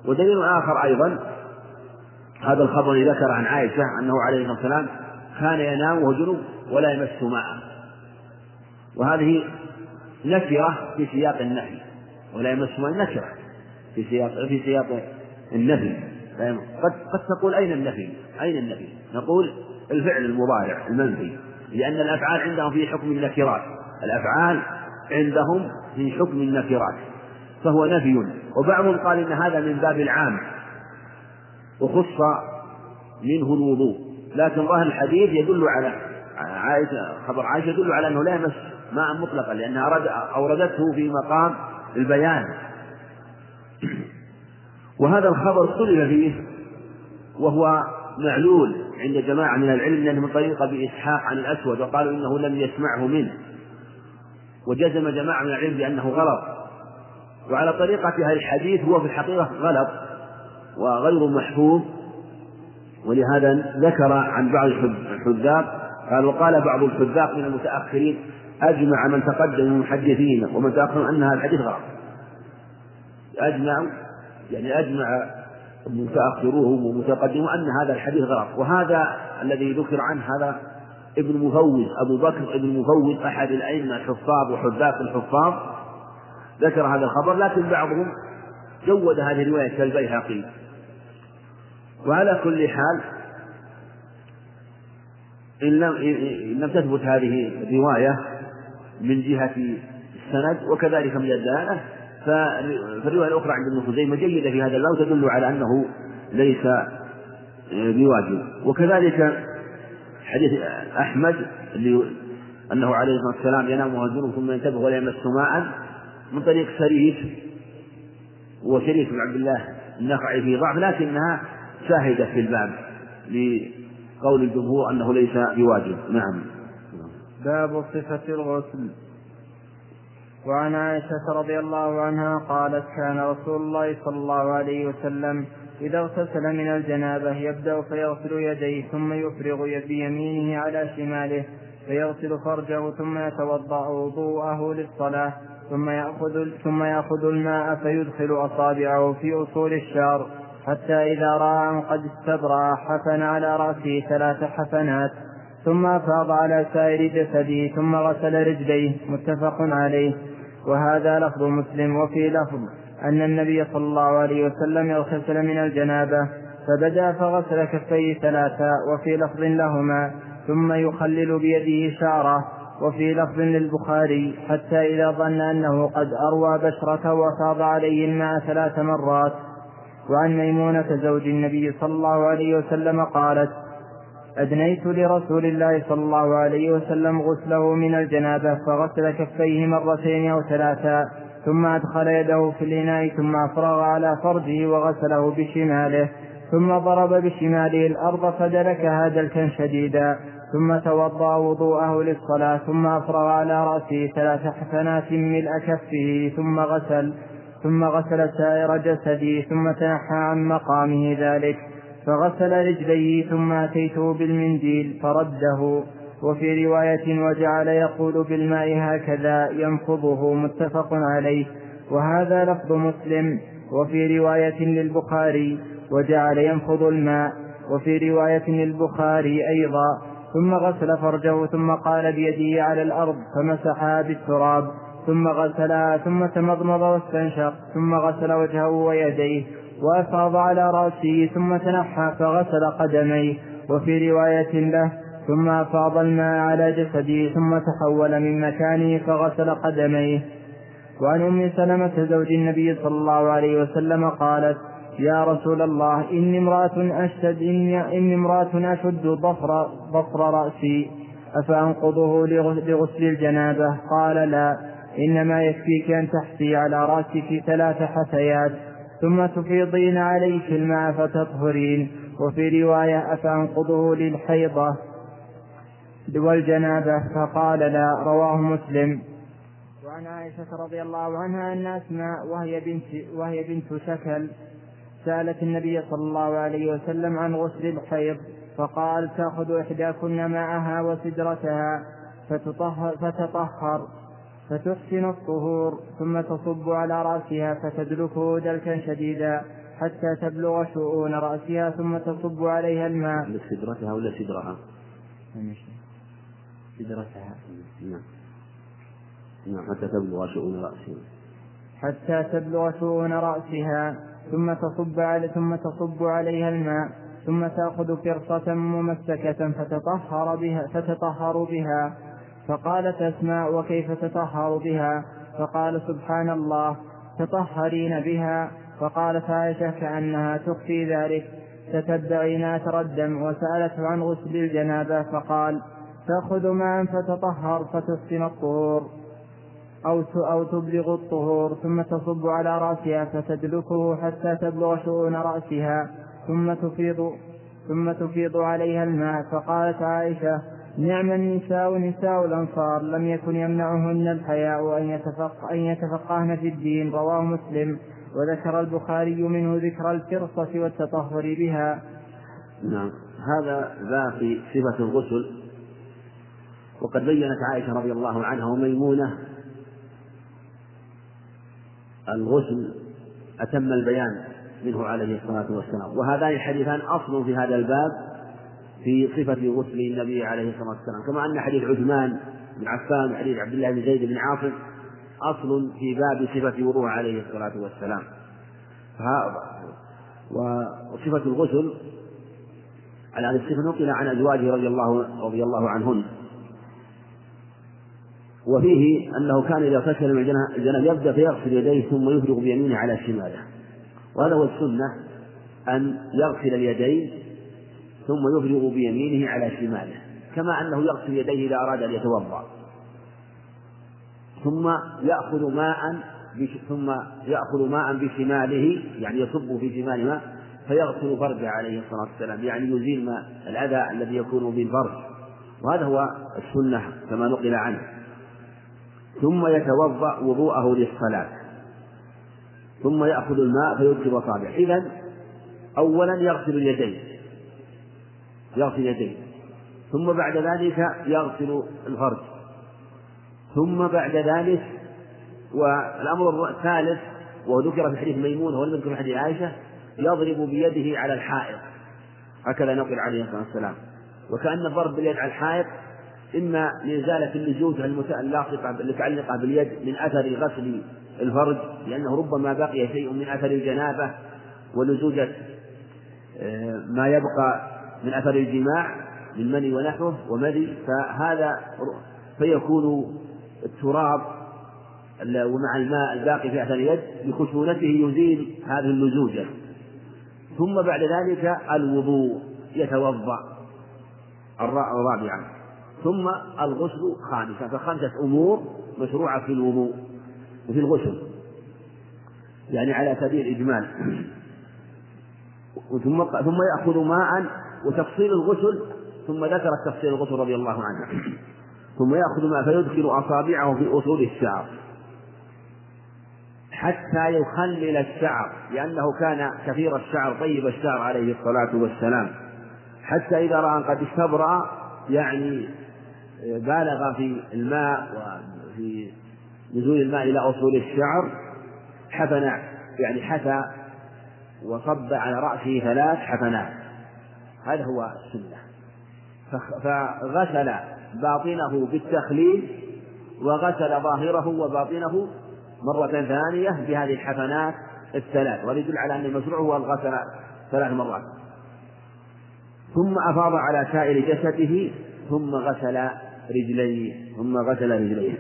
ودليل آخر أيضا هذا الخبر الذي ذكر عن عائشة أنه عليه الصلاة والسلام كان ينام وهو جنوب ولا يمس ماء. وهذه نكرة في سياق النهي ولا يمس ماء نكرة في سياق في سياق النفي قد قد تقول أين النفي؟ أين النفي؟ نقول الفعل المضارع المنفي لأن الأفعال عندهم في حكم النكرات. الأفعال عندهم في حكم النكرات فهو نفي. وبعضهم قال إن هذا من باب العام وخص منه الوضوء. لكن ظاهر الحديث يدل على عائشة خبر عائشة يدل على أنه لا يمس ماء مطلقا لأنها أوردته في مقام البيان. وهذا الخبر اختلف فيه وهو معلول عند جماعة من العلم لأنه من طريق أبي إسحاق عن الأسود وقالوا إنه لم يسمعه منه. وجزم جماعة من العلم بأنه غلط. وعلى طريقة هذا الحديث هو في الحقيقة غلط. وغير محفوظ. ولهذا ذكر عن بعض الحذاق قال وقال بعض الحذاق من المتأخرين أجمع من تقدم من المحدثين ومن تأخر أن هذا الحديث غلط. أجمع يعني أجمع متأخروهم ومتقدمون أن هذا الحديث غلط. وهذا الذي ذكر عنه هذا ابن مفوز أبو بكر ابن مفوز أحد الأئمة الحفاظ وحذاق الحفاظ. ذكر هذا الخبر لكن بعضهم جود هذه الرواية كالبيهقي. وعلى كل حال إن لم, تثبت هذه الرواية من جهة السند وكذلك من الدلالة فالرواية الأخرى عند ابن خزيمة جيدة في هذا الباب تدل على أنه ليس بواجب. وكذلك حديث أحمد اللي أنه عليه الصلاة والسلام ينام وهو ثم ينتبه ولا يمس ماء من طريق شريف وشريف بن عبد الله النخعي في ضعف لكنها شاهدة في الباب لقول الجمهور أنه ليس بواجب. نعم. باب صفة الغسل. وعن عائشة رضي الله عنها قالت كان رسول الله صلى الله عليه وسلم إذا اغتسل من الجنابة يبدأ فيغسل يديه ثم يفرغ بيمينه على شماله فيغسل فرجه ثم يتوضأ وضوءه للصلاة ثم يأخذ ثم يأخذ الماء فيدخل أصابعه في أصول الشعر حتى إذا رأى أن قد استبرأ حفن على رأسه ثلاث حفنات ثم أفاض على سائر جسده ثم غسل رجليه متفق عليه. وهذا لفظ مسلم وفي لفظ أن النبي صلى الله عليه وسلم اغتسل من الجنابة فبدأ فغسل كفيه ثلاثا وفي لفظ لهما ثم يخلل بيده شعره وفي لفظ للبخاري حتى إذا ظن أنه قد أروى بشرته وفاض عليه الماء ثلاث مرات. وعن ميمونة زوج النبي صلى الله عليه وسلم قالت أدنيت لرسول الله صلى الله عليه وسلم غسله من الجنابة فغسل كفيه مرتين أو ثلاثا ثم أدخل يده في الإناء ثم أفرغ على فرجه وغسله بشماله ثم ضرب بشماله الأرض فدلكها دلكا شديدا ثم توضأ وضوءه للصلاة ثم أفرغ على رأسه ثلاث حسنات ملء كفه ثم غسل. ثم غسل سائر جسده ثم تنحى عن مقامه ذلك. فغسل رجليه ثم أتيته بالمنديل فرده. وفي رواية وجعل يقول بالماء هكذا ينفضه متفق عليه. وهذا لفظ مسلم. وفي رواية للبخاري وجعل ينفض الماء. وفي رواية للبخاري أيضا. ثم غسل فرجه ثم قال بيده على الأرض فمسحها بالتراب. ثم غسلها ثم تمضمض واستنشق ثم غسل وجهه ويديه وأفاض على رأسه ثم تنحى فغسل قدميه. وفي رواية له ثم أفاض الماء على جسده ثم تحول من مكانه فغسل قدميه. وعن أم سلمة زوج النبي صلى الله عليه وسلم قالت يا رسول الله إني امرأة أشتد إني امرأة أشد ضفر ضفر رأسي. أفأنقضه لغسل الجنابة؟ قال لا. إنما يكفيك أن تحسي على رأسك ثلاث حثيات ثم تفيضين عليك الماء فتطهرين. وفي رواية أفأنقضه للحيضة؟ والجنابة فقال لا رواه مسلم. وعن عائشة رضي الله عنها أن أسماء وهي بنت وهي بنت شكل سألت النبي صلى الله عليه وسلم عن غسل الحيض فقال تأخذ إحداكن ماءها وسدرتها فتطهر, فتطهر. فتحسن الطهور ثم تصب على رأسها فتدلكه دلكا شديدا حتى تبلغ شؤون رأسها ثم تصب عليها الماء. سدرتها ولا سدرها؟ سدرتها. نعم. نعم حتى تبلغ شؤون رأسها. حتى تبلغ شؤون رأسها ثم تصب على ثم تصب عليها الماء ثم تأخذ فرصة ممسكة فتطهر بها فتطهر بها. فقالت أسماء وكيف تطهر بها؟ فقال سبحان الله تطهرين بها. فقالت عائشة كأنها تخفي ذلك. تتبعين أثر الدم وسألته عن غسل الجنابة فقال تأخذ ماء فتطهر فتحسن الطهور أو أو تبلغ الطهور ثم تصب على رأسها فتدلكه حتى تبلغ شؤون رأسها ثم تفيض ثم تفيض عليها الماء. فقالت عائشة نعم النساء نساء الأنصار لم يكن يمنعهن الحياء أن يتفق أن يتفقهن في الدين رواه مسلم. وذكر البخاري منه ذكر الفرصة والتطهر بها. نعم. هذا ذا في صفة الغسل. وقد بينت عائشة رضي الله عنها وميمونة الغسل أتم البيان منه عليه الصلاة والسلام. وهذان الحديثان أصل في هذا الباب. في صفة غسل النبي عليه الصلاة والسلام. كما أن حديث عثمان بن عفان وحديث عبد الله بن زيد بن عاصم أصل في باب صفة وضوء عليه الصلاة والسلام. وصفة الغسل على هذه الصفة نقل عن أزواجه رضي الله رضي الله عنهن. وفيه أنه كان إذا اغتسل من الجناب يبدأ فيغسل يديه ثم يفرغ بيمينه على شماله. وهذا هو السنة أن يغسل اليدين ثم يفرغ بيمينه على شماله كما أنه يغسل يديه إذا أراد أن يتوضأ. ثم يأخذ ماء ثم يأخذ ماء بشماله يعني يصب في شمال ماء فيغسل فرجه عليه الصلاة والسلام يعني يزيل ما الأذى الذي يكون بالفرج. وهذا هو السنة كما نقل عنه. ثم يتوضأ وضوءه للصلاة. ثم يأخذ الماء فيدخل أصابعه إذا أولا يغسل اليدين. يغسل يديه. ثم بعد ذلك يغسل الفرج. ثم بعد ذلك والأمر الثالث وذكر في حديث ميمونة ولم يذكر في حديث عائشة يضرب بيده على الحائط. هكذا نقل عليه الصلاة والسلام. وكأن الضرب باليد على الحائط إما لإزالة اللزوجة المتعلقة المتعلقة باليد من أثر غسل الفرج لأنه ربما بقي شيء من أثر الجنابة ولزوجة آه، ما يبقى من أثر الجماع من مني ونحوه ومذي فهذا فيكون التراب ومع الماء الباقي في أثر اليد بخشونته يزيل هذه اللزوجة. ثم بعد ذلك الوضوء يتوضأ الرابعة. ثم الغسل خامسة. فخمسة أمور مشروعة في الوضوء وفي الغسل. يعني على سبيل الإجمال. ثم ثم يأخذ ماء وتفصيل الغسل ثم ذكر تفصيل الغسل رضي الله عنه. ثم يأخذ ماء فيدخل أصابعه في أصول الشعر. حتى يخلل الشعر لأنه كان كثير الشعر طيب الشعر عليه الصلاة والسلام. حتى إذا رأى قد استبرأ يعني بالغ في الماء وفي نزول الماء إلى أصول الشعر حفن يعني حثى وصب على رأسه ثلاث حفنات. هذا هو السنة. فغسل باطنه بالتخليل وغسل ظاهره وباطنه مرة ثانية بهذه الحفنات الثلاث. وهذا يدل على أن المشروع هو الغسل ثلاث مرات. ثم أفاض على سائر جسده ثم غسل رجليه ثم غسل رجليه.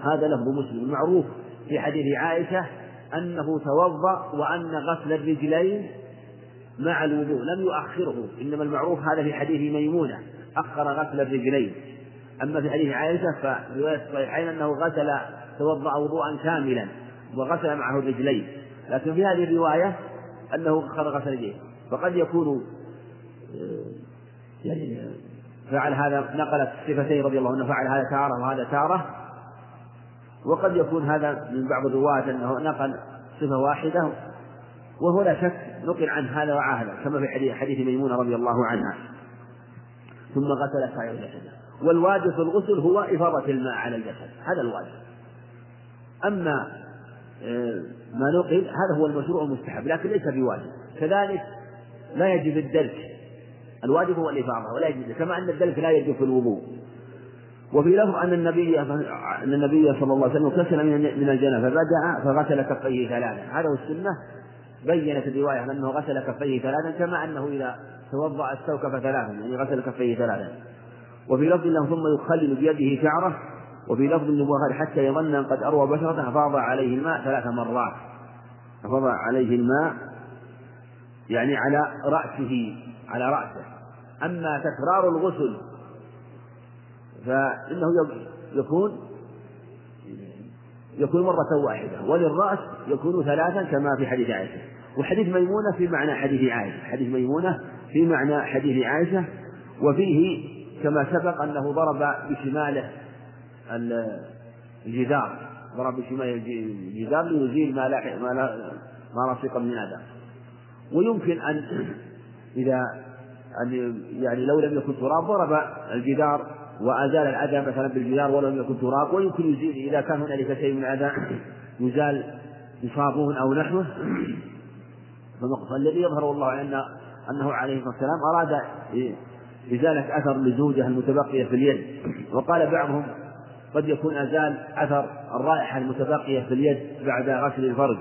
هذا لفظ مسلم معروف في حديث عائشة أنه توضأ وأن غسل الرجلين مع الوضوء لم يؤخره. إنما المعروف هذا في حديث ميمونة أخر غسل الرجلين أما في حديث عائشة ففي رواية الصحيحين أنه غسل توضأ وضوءا كاملا وغسل معه الرجلين لكن في هذه الرواية أنه أخر غسل الرجلين فقد يكون آه، يعني فعل هذا نقل الصفتين رضي الله عنه فعل هذا تارة وهذا تارة. وقد يكون هذا من بعض الرواة أنه نقل صفة واحدة وهو لا شك نقل عن هذا وهذا كما في حديث, ميمونة رضي الله عنها. ثم غسل سائر جسده والواجب في الغسل هو إفاضة الماء على الجسد. هذا الواجب أما آه، ما نقل هذا هو المشروع المستحب لكن ليس بواجب. كذلك لا يجب الدلك. الواجب هو الإفاضة ولا يجب كما أن الدلك لا يجب في الوضوء. وفي لفظ أن النبي أن النبي صلى الله عليه وسلم اغتسل من الجنابة فبدأ فغسل كفيه ثلاثا هذا هو السنة. بينت الرواية أنه غسل كفيه ثلاثا كما أنه إذا توضأ استوكف ثلاثا يعني غسل كفيه ثلاثا. وفي لفظ له ثم يخلل بيده شعره وفي لفظ النبوة حتى يظن أن قد أروى بشرته أفاض عليه الماء ثلاث مرات. أفاض عليه الماء يعني على رأسه على رأسه. أما تكرار الغسل فإنه يكون يكون مرة واحدة وللرأس يكون ثلاثا كما في حديث عائشة. وحديث ميمونة في معنى حديث عائشة. حديث ميمونة في معنى حديث عائشة. وفيه كما سبق أنه ضرب بشماله الجدار. ضرب بشماله الجدار ليزيل ما لا ما لا ما رفق من أذى ويمكن أن إذا أن يعني لو لم يكن تراب ضرب الجدار وأزال الأذى مثلا بالجدار ولو لم يكن تراب ويمكن يزيل إذا كان هنالك شيء من الأذى يزال بصابون أو نحوه. فالذي يظهر والله أن أنه عليه الصلاة والسلام أراد إزالة أثر لزوجها المتبقية في اليد. وقال بعضهم قد يكون أزال أثر الرائحة المتبقية في اليد بعد غسل الفرج.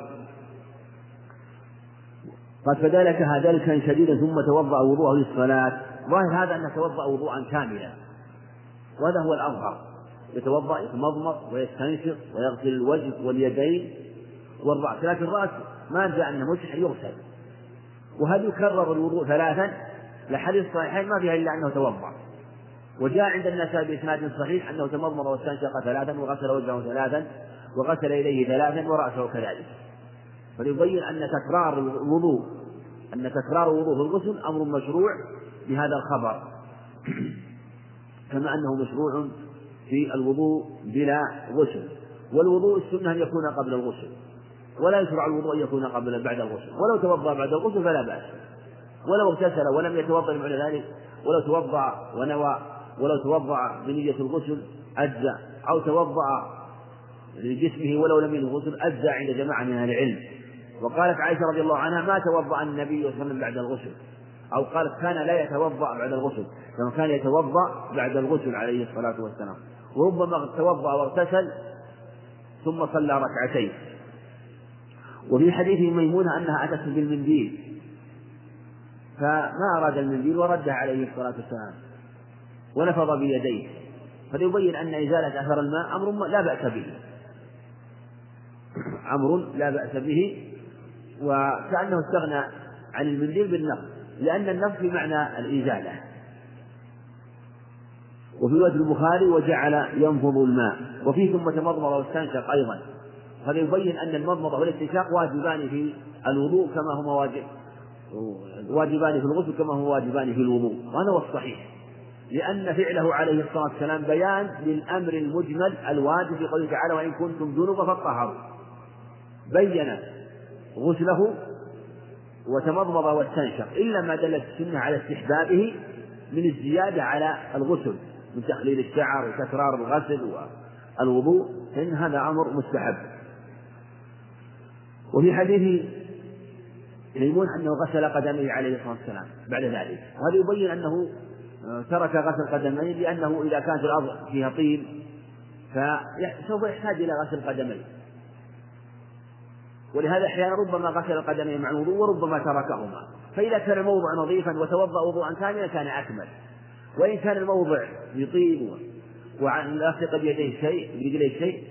قد فدلكها ذلك شديدا ثم توضأ وضوءه للصلاة. ظاهر هذا أنه توضأ وضوءا كاملا. وهذا هو الأظهر. يتوضأ يتمضمض ويستنشق ويغسل الوجه واليدين والرأس. لكن الرأس ما جاء أنه مسح يغسل وهل يكرر الوضوء ثلاثا؟ لحديث الصحيحين ما فيها إلا أنه توضأ. وجاء عند الناس بإسناد صحيح أنه تمضمض واستنشق ثلاثا وغسل وجهه ثلاثا وغسل إليه ثلاثا ورأسه كذلك. فليبين أن تكرار الوضوء أن تكرار وضوء الغسل أمر مشروع بهذا الخبر. كما أنه مشروع في الوضوء بلا غسل. والوضوء السنة أن يكون قبل الغسل. ولا يشرع الوضوء أن يكون قبل بعد الغسل. ولو توضأ بعد الغسل فلا بأس. ولو اغتسل ولم يتوضأ بعد ذلك ولو توضأ ونوى ولو توضأ بنية الغسل أجزأ أو توضأ لجسمه ولو لم ينوي الغسل أجزأ عند جماعة من أهل العلم. وقالت عائشة رضي الله عنها ما توضأ النبي صلى الله عليه وسلم بعد الغسل. أو قالت كان لا يتوضأ بعد الغسل كما كان يتوضأ بعد الغسل عليه الصلاة والسلام. وربما توضأ واغتسل ثم صلى ركعتين. وفي حديث ميمونة أنها أتت بالمنديل. فما أراد المنديل وردها عليه الصلاة والسلام. ونفض بيديه. فليبين أن إزالة أثر الماء أمر لا بأس به. أمر لا بأس به. وكأنه استغنى عن المنديل بالنفض. لأن النفض بمعنى الإزالة. وفي وجه البخاري وجعل ينفض الماء. وفيه ثم تمضمض واستنشق أيضا. هذا يبين أن المضمضة والاستنشاق واجبان في الوضوء كما هما واجب واجبان في الغسل كما هو واجبان في الوضوء وهذا هو الصحيح. لأن فعله عليه الصلاة والسلام بيان للأمر المجمل الواجب في قوله تعالى وإن كنتم جنوبا فاطهروا بين غسله وتمضمض واستنشق إلا ما دلت السنة على استحبابه من الزيادة على الغسل من تخليل الشعر وتكرار الغسل والوضوء فإن هذا أمر مستحب. وفي حديث ميمون أنه غسل قدميه عليه الصلاة والسلام بعد ذلك. وهذا يبين أنه ترك غسل قدميه لأنه إذا كانت الأرض فيها طين فسوف يحتاج إلى غسل قدميه. ولهذا أحيانا ربما غسل القدمين مع الوضوء وربما تركهما. فإذا كان الموضع نظيفا وتوضأ وضوءا كاملا كان أكمل. وإن كان الموضع بطين وعن لاصق بيديه شيء برجليه شيء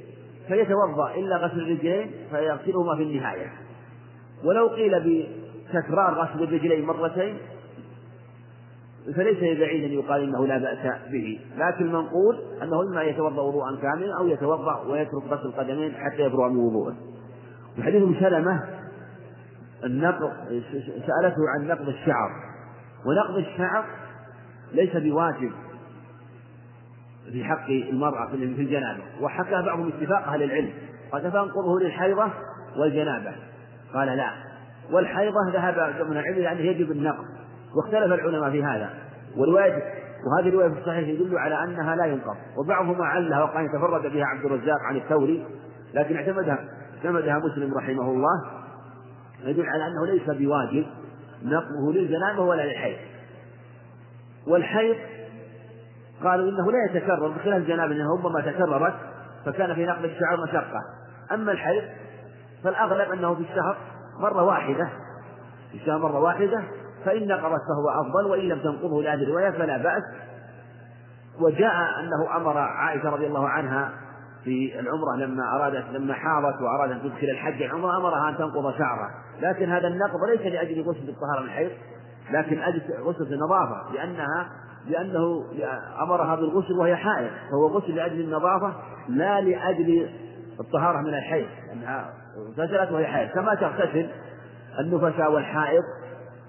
فيتوضأ إلا غسل الرجلين فيغسلهما في النهاية. ولو قيل بتكرار غسل الرجلين مرتين فليس بعيدا يقال إنه لا بأس به، لكن المنقول أنه إما يتوضأ وضوءا كاملا أو يتوضأ ويترك غسل القدمين حتى يبرأ من وضوءه. وحديث أم سلمة النقض سألته عن نقض الشعر. ونقض الشعر ليس بواجب. في حق المرأة في الجنابة. وحكى بعضهم اتفاق أهل العلم. قال فانقضه للحيضة والجنابة. قال لا. والحيضة ذهب من العلم أنه يجب النقض. واختلف العلماء في هذا. والواجب وهذه الرواية في الصحيح يدل على أنها لا ينقض. وبعضهم علها وقال تفرد بها عبد الرزاق عن الثوري. لكن اعتمدها اعتمدها مسلم رحمه الله. يدل على أنه ليس بواجب نقضه للجنابة ولا للحيض. والحيض قالوا إنه لا يتكرر بخلاف الجنابة أنه ربما تكررت فكان في نقل الشعر مشقة. أما الحيض فالأغلب أنه في الشهر مرة واحدة. في الشهر مرة واحدة فإن نقضت فهو أفضل وإن لم تنقضه لهذه الرواية فلا بأس. وجاء أنه أمر عائشة رضي الله عنها في العمرة لما أرادت لما حاضت وأرادت أن تدخل الحج العمرة أمرها أن تنقض شعرها. لكن هذا النقض ليس لأجل غسل الطهارة من الحيض لكن أجل غسل النظافة لأنها لأنه أمرها بالغسل وهي حائض فهو غسل لأجل النظافة لا لأجل الطهارة من الحيض لأنها اغتسلت وهي حائض. كما تغتسل النفساء والحائض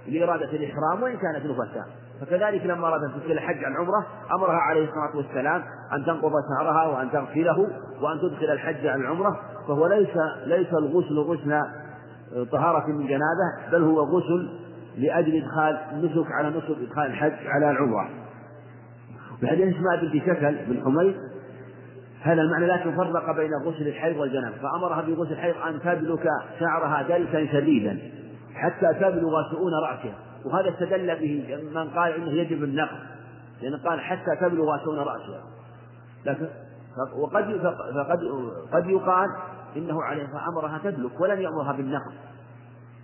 لإرادة الإحرام وإن كانت نفساء. فكذلك لما أراد أن تدخل الحج عن عمرة أمرها عليه الصلاة والسلام أن تنقض شعرها وأن تغسله وأن تدخل الحج عن العمرة فهو ليس ليس الغسل غسل طهارة من جنابة بل هو غسل لأجل إدخال نسك على نسك إدخال الحج على العمرة. حديث اسماء بنت شكل بن حميد هذا المعنى لكن فرق بين غسل الحيض والجنابة فأمرها بغسل الحيض أن تدلك شعرها دلكا شديدا حتى تبلغ شؤون رأسها وهذا استدل به من قال إنه يجب النقض لأن قال حتى تبلغ شؤون رأسها. لكن وقد فقد قد يقال إنه عليه فأمرها تدلك ولم يأمرها بالنقض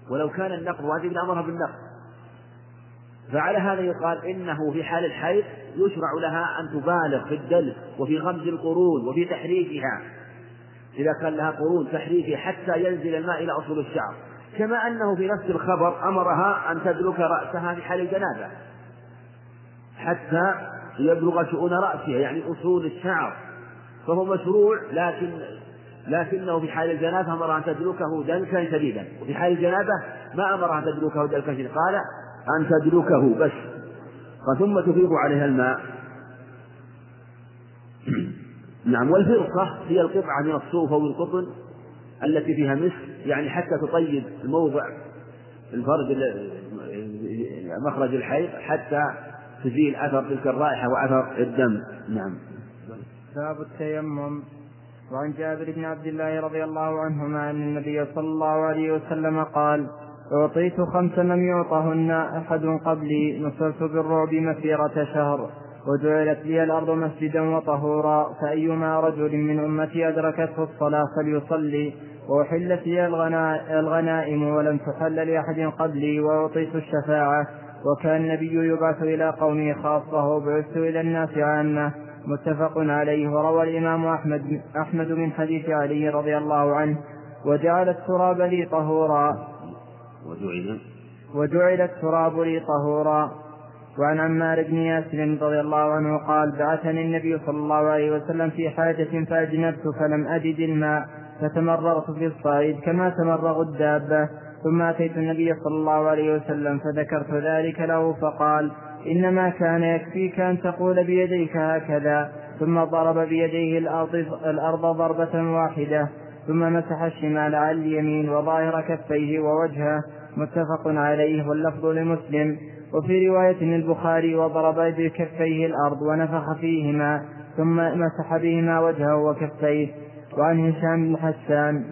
ولو كان النقض واجب لامرها بالنقض فعلى هذا يقال إنه في حال الحيض يشرع لها أن تبالغ في الدلك وفي غمز القرون وفي تحريكها إذا كان لها قرون تحريكها حتى ينزل الماء إلى أصول الشعر. كما أنه في نفس الخبر أمرها أن تدلك رأسها في حال الجنابة حتى يبلغ شؤون رأسها يعني أصول الشعر. فهو مشروع لكن لكنه في حال الجنابة أمرها أن تدلكه دلكا شديدا. وفي حال الجنابة ما أمرها أن تدلكه دلكا شديدا. قال أن تدلكه بس. ثم تفيض عليها الماء. نعم والفرقة هي القطعة من الصوف أو القطن التي فيها مسك يعني حتى تطيب الموضع الفرد مخرج الحيض حتى تزيل أثر تلك الرائحة وأثر الدم. نعم. باب التيمم. وعن جابر بن عبد الله رضي الله عنهما أن النبي صلى الله عليه وسلم قال أعطيت خمسا لم يعطهن أحد قبلي نصرت بالرعب مسيرة شهر وجعلت لي الأرض مسجدا وطهورا فأيما رجل من أمتي أدركته الصلاة فليصلي وأحلت لي الغنائم ولم تحل لأحد قبلي وأعطيت الشفاعة وكان النبي يبعث إلى قومه خاصة وبعثت إلى الناس عامة متفق عليه وروى الإمام أحمد أحمد من حديث علي رضي الله عنه وجعل التراب لي طهورا. وجعل وجعل التراب لي طهورا. وعن عمار بن ياسر رضي الله عنه قال بعثني النبي صلى الله عليه وسلم في حاجة فأجنبت فلم أجد الماء فتمرغت في الصعيد كما تمرغ الدابة. ثم أتيت النبي صلى الله عليه وسلم فذكرت ذلك له فقال إنما كان يكفيك أن تقول بيديك هكذا. ثم ضرب بيديه الأرض, الأرض ضربة واحدة. ثم مسح الشمال على اليمين وظاهر كفيه ووجهه. متفق عليه واللفظ لمسلم. وفي رواية للبخاري وضرب بكفيه الأرض ونفخ فيهما ثم مسح بهما وجهه وكفيه. وعن هشام بن حسان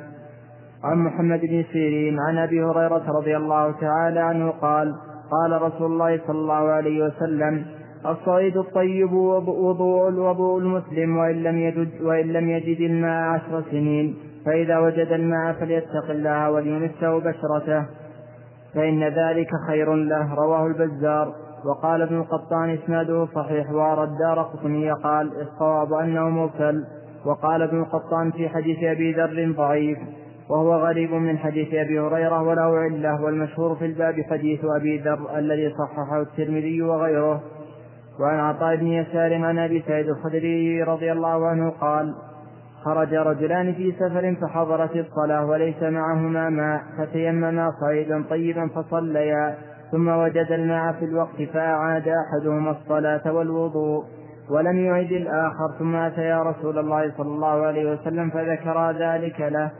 عن محمد بن سيرين عن أبي هريرة رضي الله تعالى عنه قال قال رسول الله صلى الله عليه وسلم الصعيد الطيب وضوء الوضوء المسلم وإن لم يجد وإن لم يجد الماء عشر سنين. فإذا وجد الماء فليتق الله وليمسه بشرته فإن ذلك خير له رواه البزار. وقال ابن القطان إسناده صحيح وأرى الدار قطني قال الصواب أنه مرسل وقال ابن القطان في حديث أبي ذر ضعيف وهو غريب من حديث أبي هريرة وله علة. والمشهور في الباب حديث أبي ذر الذي صححه الترمذي وغيره. وعن عطاء بن يسار عن أبي سعيد الخدري رضي الله عنه قال خرج رجلان في سفر فحضرت الصلاة وليس معهما ماء فتيمما صعيدا طيبا فصليا ثم وجد الماء في الوقت فأعاد أحدهما الصلاة والوضوء ولم يعد الآخر ثم أتى يا رسول الله صلى الله عليه وسلم فذكر ذلك له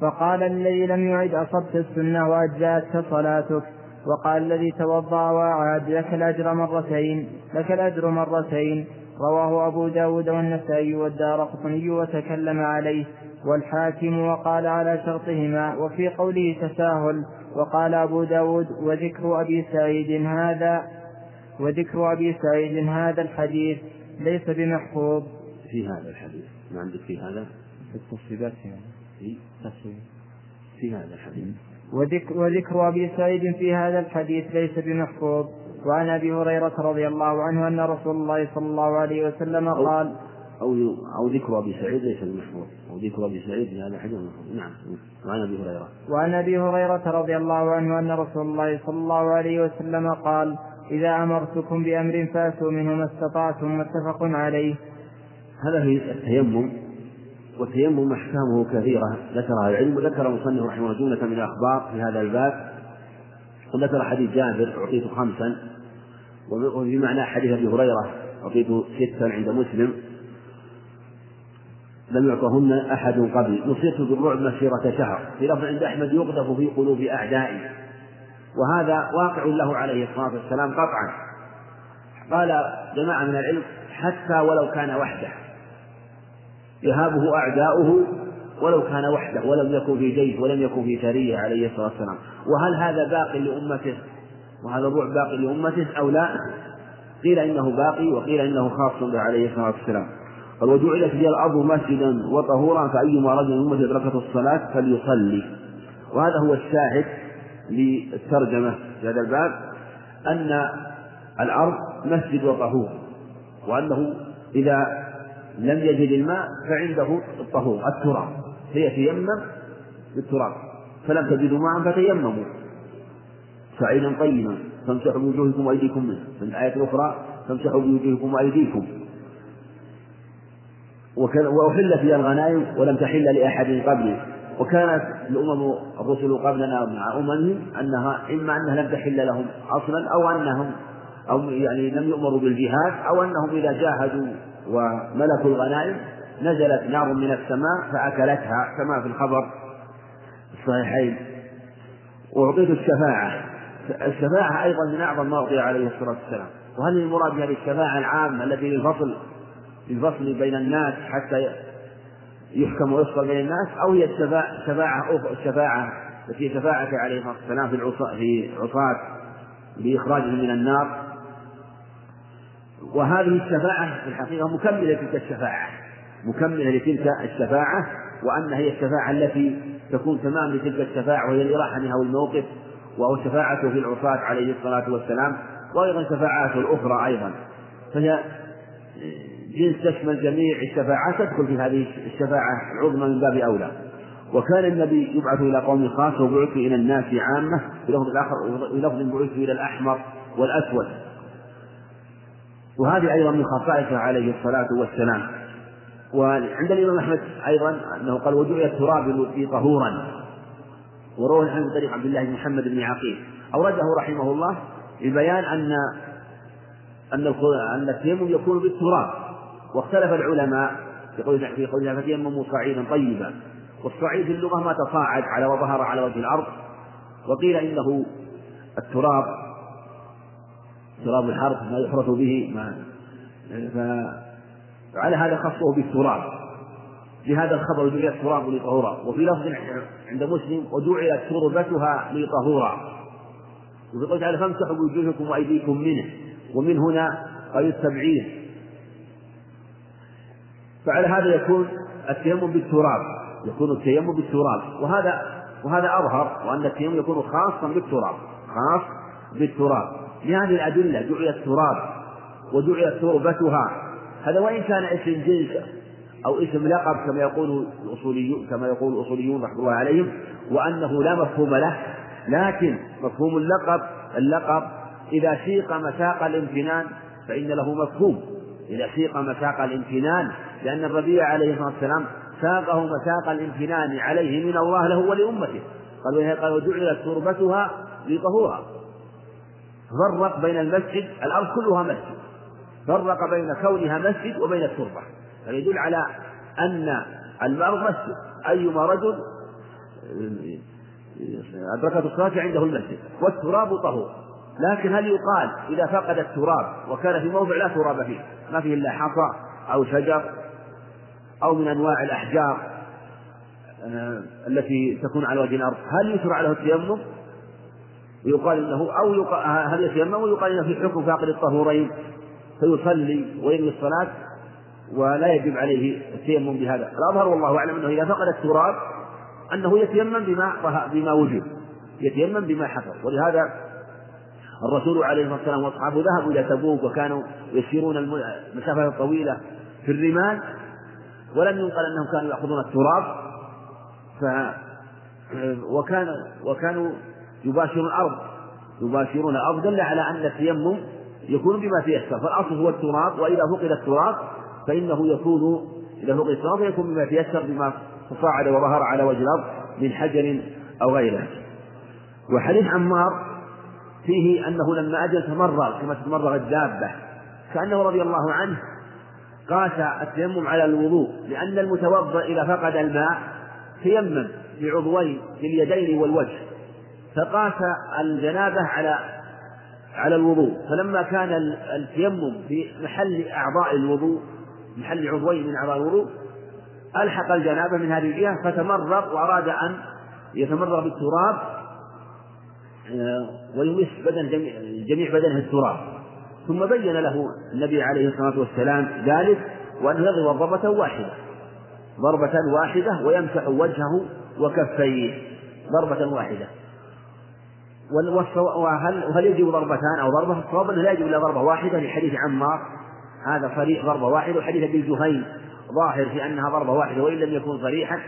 فقال الذي لم يعد أصبت السنة وأجزأتك صلاتك وقال الذي توضأ وأعاد لك الأجر مرتين لك الأجر مرتين رواه أبو داود والنسائي والدار قطني وتكلم عليه والحاكم وقال على شرطهما وفي قوله تساهل وقال أبو داود وذكر أبي سعيد هذا وذكر أبي سعيد هذا الحديث ليس بمحفوظ. في هذا الحديث ما عندك في هذا؟ في التصريبات يعني في في هذا الحديث. وذكر, وذكر أبي سعيد في هذا الحديث ليس بمحفوظ. وعن أبي هريرة رضي الله عنه أن رسول الله صلى الله عليه وسلم قال أو أو ذكر أبي سعيد ليس بمحفوظ أو ذكر أبي سعيد في هذا الحديث نعم وعن أبي هريرة. وعن أبي هريرة رضي الله عنه أن رسول الله صلى الله عليه وسلم قال إذا أمرتكم بأمر فأتوا منه ما استطعتم متفق عليه. هذا في التيمم والتيمم أحكامه كثيرة. ذكرها العلم وذكر المصنف رحمه الله جملة من الأخبار في هذا الباب. وذكر حديث جابر أعطيت خمسا. وفي معنى حديث أبي هريرة أعطيت ستا عند مسلم. لم يعطهن أحد قبل. نصرت بالرعب مسيرة شهر. في لفظ عند أحمد يقذف في قلوب أعدائي وهذا واقع له عليه الصلاة والسلام قطعا. قال جماعة من العلم حتى ولو كان وحده. يهابه أعداؤه ولو كان وحده ولم يكن في جيش ولم يكن في سرية عليه الصلاة والسلام. وهل هذا باق لأمته؟ وهذا الروع باقي لأمته أو لا؟ قيل إنه باقي وقيل إنه خاص به عليه الصلاة والسلام. قال وجعلت لي الأرض مسجدا وطهورا فأيما رجل من أمتي أدركته الصلاة فليصلي. وهذا هو الشاهد للترجمة في هذا الباب أن الأرض مسجد وطهور وأنه إذا لم يجد الماء فعنده الطهور التراب. فيتيمم بالتراب. فلم تجدوا ماء فتيمموا. سعيدا طيبا فامسحوا بوجوهكم وأيديكم منه. في الايه الاخرى فامسحوا بوجوهكم وأيديكم. وأحلت لي الغنائم ولم تحل لأحد قبلي وكانت الأمم الرسل قبلنا مع أممهم أنها إما أنها لم تحل لهم أصلا أو أنهم أو يعني لم يؤمروا بالجهاد أو أنهم إذا جاهدوا وملكوا الغنائم نزلت نار من السماء فأكلتها كما في الخبر الصحيحين. وأعطيت الشفاعة. الشفاعة أيضا من أعظم ما أعطي عليه الصلاة والسلام. وهل المراد بهذه الشفاعة العامة التي للفصل للفصل بين الناس حتى يحكم ويفصل بين الناس أو هي الشفاعة الشفاعة التي شفاعة عليه الصلاة والسلام في العصاة في عصاة بإخراجهم من النار؟ وهذه الشفاعة في الحقيقة مكملة لتلك الشفاعة مكملة لتلك الشفاعة وأن هي الشفاعة التي تكون تمام لتلك الشفاعة وهي الإراحة منها والموقف وهو شفاعته في العصاة عليه الصلاة والسلام وأيضا شفاعاته الأخرى أيضا. فهي جنس تشمل جميع الشفاعات تدخل في هذه الشفاعة العظمى من باب أولى. وكان النبي يبعث إلى قوم خاصة وبعث إلى الناس عامة في لفظ الآخر في لفظ بعث إلى الأحمر والأسود. وهذه أيضا من خصائصه عليه الصلاة والسلام. وعند الإمام أحمد أيضا أنه قال وجعل التراب طهورا وروى عن طريق عبد الله بن محمد بن عقيل. أورده رحمه الله لبيان أن أن أن التيمم يكون بالتراب. واختلف العلماء في قول في قولها فتيمموا صعيدا طيبا. والصعيد في اللغة ما تصاعد على وظهر على وجه الأرض. وقيل إنه التراب تراب الحرث ما يحرث به ما فعلى هذا خصه بالتراب. لهذا الخبر جعل التراب لطهورا. وفي لفظ عند مسلم وجعلت تربتها لطهورا. وفي قول تعالى فامسحوا بوجوهكم وأيديكم منه ومن هنا قال التبعير. فعلى هذا يكون التيمم بالتراب يكون التيمم بالتراب. وهذا وهذا أظهر وأن التيمم يكون خاصا بالتراب خاص بالتراب. لهذه الأدلة جعل التراب وجعلت تربتها هذا وإن كان اسم جنس أو اسم لقب كما يقول الأصوليون كما يقول الأصوليون رحمة الله عليهم وأنه لا مفهوم له لكن مفهوم اللقب اللقب إذا سيق مساق الامتنان فإن له مفهوم. إذا سيق مساق الامتنان لأن الربيع عليه الصلاة والسلام ساقه مساق الامتنان عليه من الله له ولأمته. قال قال وجعلت تربتها لطهورها. فرق بين المسجد الأرض كلها مسجد. فرق بين كونها مسجد وبين التربة. فيدل على أن المرء مسجد. أيما رجل أدركت الصلاة عنده المسجد والتراب طهور. لكن هل يقال إذا فقد التراب وكان في موضع لا تراب فيه ما فيه إلا حصى أو شجر أو من أنواع الأحجار آه، التي تكون على وجه الأرض هل يشرع له التيمم؟ ويقال إنه أو يقال هل يتيمم؟ ويقال إنه في حكم فاقد الطهورين فيصلي وينوي الصلاة ولا يجب عليه التيمم بهذا. الأظهر والله أعلم أنه إذا فقد التراب أنه يتيمم بما بما وجد يتيمم بما حصل. ولهذا الرسول عليه الصلاة والسلام وأصحابه ذهبوا إلى تبوك وكانوا يسيرون المسافة الطويلة في الرمال ولم ينقل أنهم كانوا يأخذون التراب. ف وكان وكانوا يباشرون الأرض. يباشرون الأرض. دل على أن التيمم يكون بما تيسر فالأصل هو التراب. وإذا فقد التراب فإنه يكون فقد التراب يكون بما تيسر بما تصاعد وظهر على وجه الأرض من حجر أو غيره. وحديث عمار فيه أنه لما أجل تمرغ كما تتمرغ الدابة كانه رضي الله عنه قاس التيمم على الوضوء لأن المتوضأ إذا فقد الماء تيمم بعضوين باليدين والوجه فقاس الجنابة على على الوضوء. فلما كان التيمم في محل أعضاء الوضوء محل عضوين من أعضاء الوضوء ألحق الجنابة من هذه الجهة فتمرغ وأراد أن يتمرغ بالتراب آه، ويمس بدن جميع, بدنه التراب. ثم بين له النبي عليه الصلاة والسلام ذلك وأنه يضرب ضربة واحدة. ضربة واحدة ويمسح وجهه وكفيه. ضربة واحدة. وهل وهل يجب ضربتان أو ضربة؟ الصواب أنه لا يجب إلا ضربة واحدة لحديث عمار هذا صريح ضربة واحدة وحديث أبي جهيم ظاهر في أنها ضربة واحدة وإن لم يكن صريحا.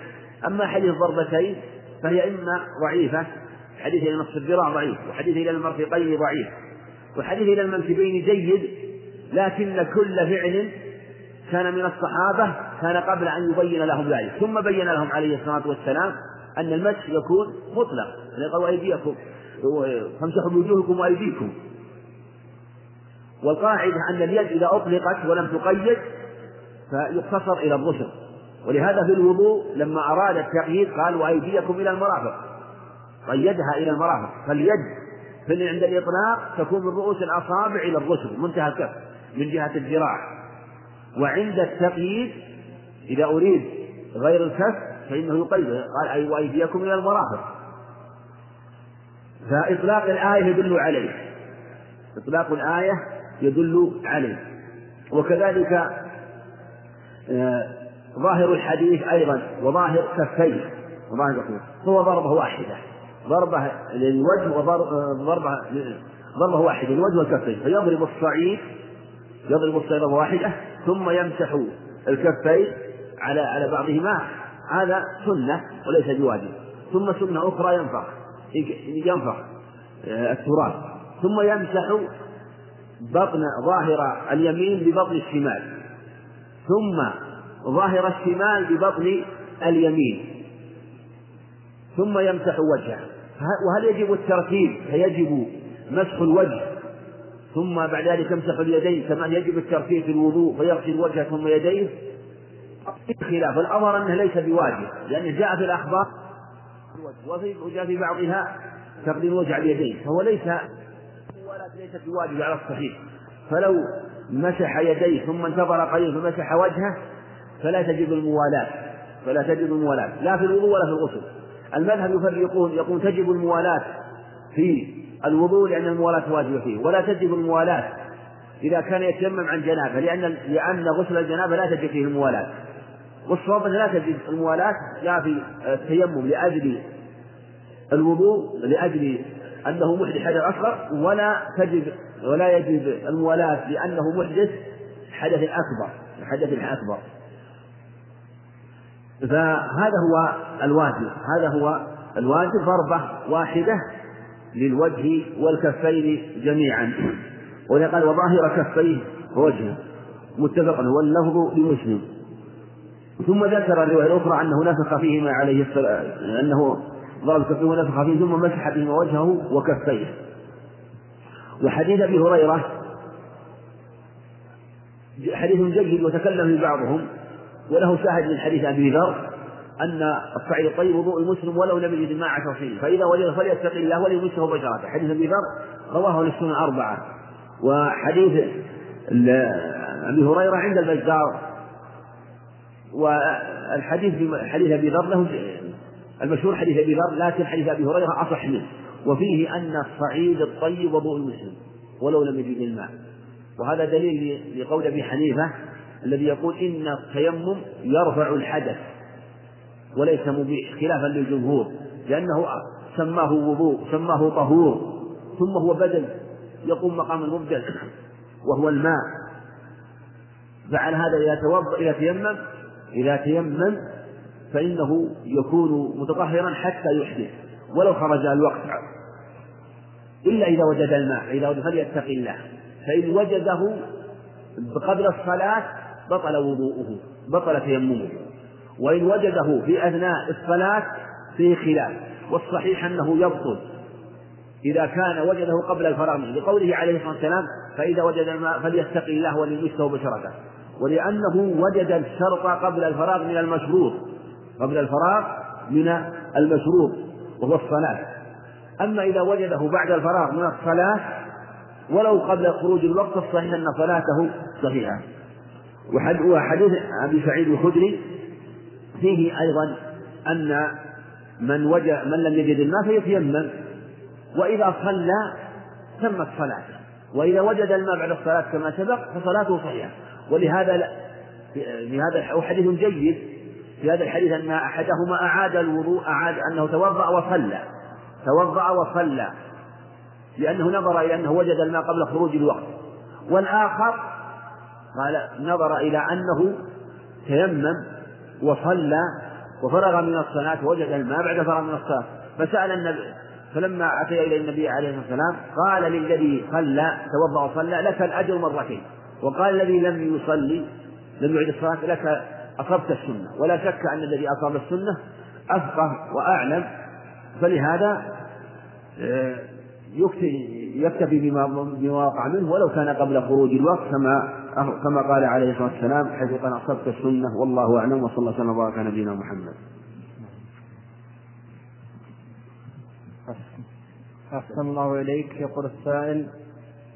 أما حديث ضربتين فهي إما ضعيفة حديث إلى نصف الذراع ضعيف وحديث إلى المرفقين ضعيف وحديث إلى المنكبين جيد لكن كل فعل كان من الصحابة كان قبل أن يبين لهم ذلك. ثم بين لهم عليه الصلاة والسلام أن المسح يكون مطلق يعني قالوا أيديكم فامسحوا بوجوهكم وأيديكم. والقاعدة أن اليد إذا أطلقت ولم تقيد فيقتصر إلى الرسل ولهذا في الوضوء لما أراد التقييد قال وأيديكم إلى المرافق. قيدها إلى المرافق. فاليد في عند الإطلاق تكون من رؤوس الأصابع إلى الرسل منتهى الكف من جهة الذراع. وعند التقييد إذا أريد غير الكف فإنه يقيد. قال أي وأيديكم إلى المرافق. فإطلاق الآية يدل عليه. إطلاق الآية يدل عليه. وكذلك آه، ظاهر الحديث أيضا وظاهر كفيه وظاهر هو ضربة واحدة. ضربة للوجه وضربة ضربة واحدة للوجه والكفين. فيضرب الصعيد يضرب الصعيد ضربة واحدة ثم يمسح الكفين على على بعضهما. هذا سنة وليس بواجب. ثم سنة أخرى ينفخ ينفخ آه، التراب. ثم يمسح بطن ظاهر اليمين ببطن الشمال ثم ظاهر الشمال ببطن اليمين ثم يمسح وجهه. وهل يجب الترتيب؟ فيجب مسح الوجه ثم بعد ذلك يمسح اليدين كما يجب الترتيب في الوضوء فيغسل وجهه ثم يديه. خلاف الأمر أنه ليس بواجب لأنه جاء في الأخبار وفي وجاء في بعضها تقديم وجه اليدين فهو ليس ولا ليست بواجب على الصحيح. فلو مسح يديه ثم انتظر قليلا فمسح وجهه فلا تجب الموالاة فلا تجب الموالاة. لا في الوضوء ولا في الغسل. المذهب يفرقون يقول تجب الموالاة في الوضوء لأن الموالاة واجبة فيه ولا تجب الموالاة إذا كان يتيمم عن جنابة لأن لأن غسل الجنابة لا تجب فيه الموالاة. والصواب لا تجب الموالاة لا في التيمم لأجل الوضوء لأجل أنه محدث حدث أصغر ولا تجب ولا يجب الموالاة لأنه محدث حدث أكبر حدث أكبر. فهذا هو الواجب هذا هو الواجب ضربة واحدة للوجه والكفين جميعا. قال وظاهر كفيه ووجهه متفق واللفظ لمسلم. ثم ذكر الرواية الأخرى أنه نفخ فيهما عليه السلام أنه ضرب كفيه ونفخ فيه ثم مسح بهما وجهه وكفيه. وحديث أبي هريرة حديث جيد وتكلم في بعضهم وله شاهد من حديث أبي ذر أن الصعيد الطيب وضوء المسلم ولو لم يجد ماء عشر سنين فإذا وجد فليتق الله وليمسه بشرته. حديث أبي ذر رواه للسنة أربعة. وحديث أبي هريرة عند البزار. والحديث حديث أبي ذر له المشهور حديث أبي ذر لكن حديث أبي هريرة أصح منه. وفيه أن الصعيد الطيب وضوء المسلم ولو لم يجد الماء. وهذا دليل لقول أبي حنيفة الذي يقول إن التيمم يرفع الحدث وليس مبيح خلافا للجمهور لأنه سماه وضوء سماه طهور ثم هو بدل يقوم مقام المبدل وهو الماء. فعلى هذا إذا توضأ إذا تيمم إذا تيمم فإنه يكون متطهرا حتى يحدث ولو خرج الوقت إلا إذا وجد الماء إذا وجد فليتق الله. فإن وجده قبل الصلاة بطل وضوءه بطل تيممه. وإن وجده في أثناء الصلاة فيه خلاف والصحيح أنه يبطل. إذا كان وجده قبل الفراغ منه لقوله عليه الصلاة والسلام فإذا وجد الماء فليتق الله وليمسه بشرته. ولأنه وجد الشرط قبل الفراغ من المشروط. قبل الفراغ من المشروط وهو الصلاة. أما إذا وجده بعد الفراغ من الصلاة ولو قبل خروج الوقت الصحيح أن صلاته صحيحة. وحديث أبي سعيد الخدري فيه أيضا أن من وجد من لم يجد الماء فيتيمم وإذا صلى تمت صلاته. وإذا وجد الماء بعد الصلاة كما سبق فصلاته صحيحة. ولهذا في هذا حديث جيد في هذا الحديث أن أحدهما أعاد الوضوء أعاد أنه توضأ وصلى توضأ وصلى لأنه نظر إلى أنه وجد الماء قبل خروج الوقت. والآخر قال نظر إلى أنه تيمم وصلى وفرغ من الصلاة وجد الماء بعد فرغ من الصلاة. فسأل النبي فلما أتي إلى النبي عليه الصلاة والسلام قال للذي صلى توضأ وصلى لك الأجر مرتين. وقال الذي لم يصلي لم يعد الصلاة لك أصبت السنة. ولا شك أن الذي أصاب السنة أفقه وأعلم. فلهذا آه، يكتفي بما وقع منه. ولو كان قبل خروج الوقت كما كما قال عليه الصلاة والسلام حيث قال أصبت السنة والله أعلم. وصلى الله وسلم وبارك على نبينا محمد. أحسن الله إليك. يقول السائل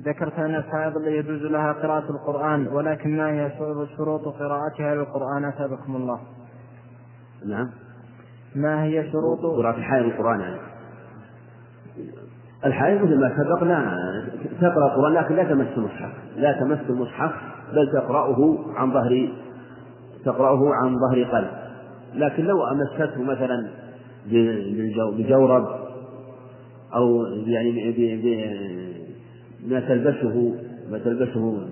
ذكرت أن الحائض لا يجوز لها قراءة القرآن ولكن ما هي شروط قراءتها للقرآن أثابكم الله؟ نعم. ما هي شروط قراءة الحائض القرآن يعني. الحائض مثل ما سبق لا تقرأ القرآن لكن لا تمس المصحف. لا تمس المصحف بل تقرأه عن ظهر تقرأه عن ظهر قلب. لكن لو أمسته مثلا بجورب أو يعني ما تلبسه ما تلبسه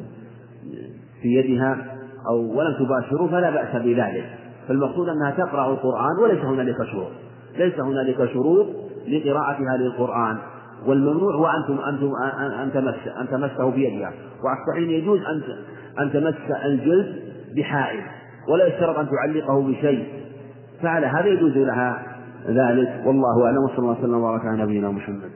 في يدها أو ولم تباشره فلا بأس بذلك. فالمقصود أنها تقرأ القرآن وليس هنالك شروط. ليس هنالك شروط لقراءتها للقرآن. والممنوع هو أن أنتم أن تمس أن تمسه بيدها. وعلى يجوز أن أن تمس الجلد بحائل ولا يشترط أن تعلقه بشيء. فعلى هذا يجوز لها ذلك. والله أعلم. وصلى الله وسلم وبارك على نبينا محمد.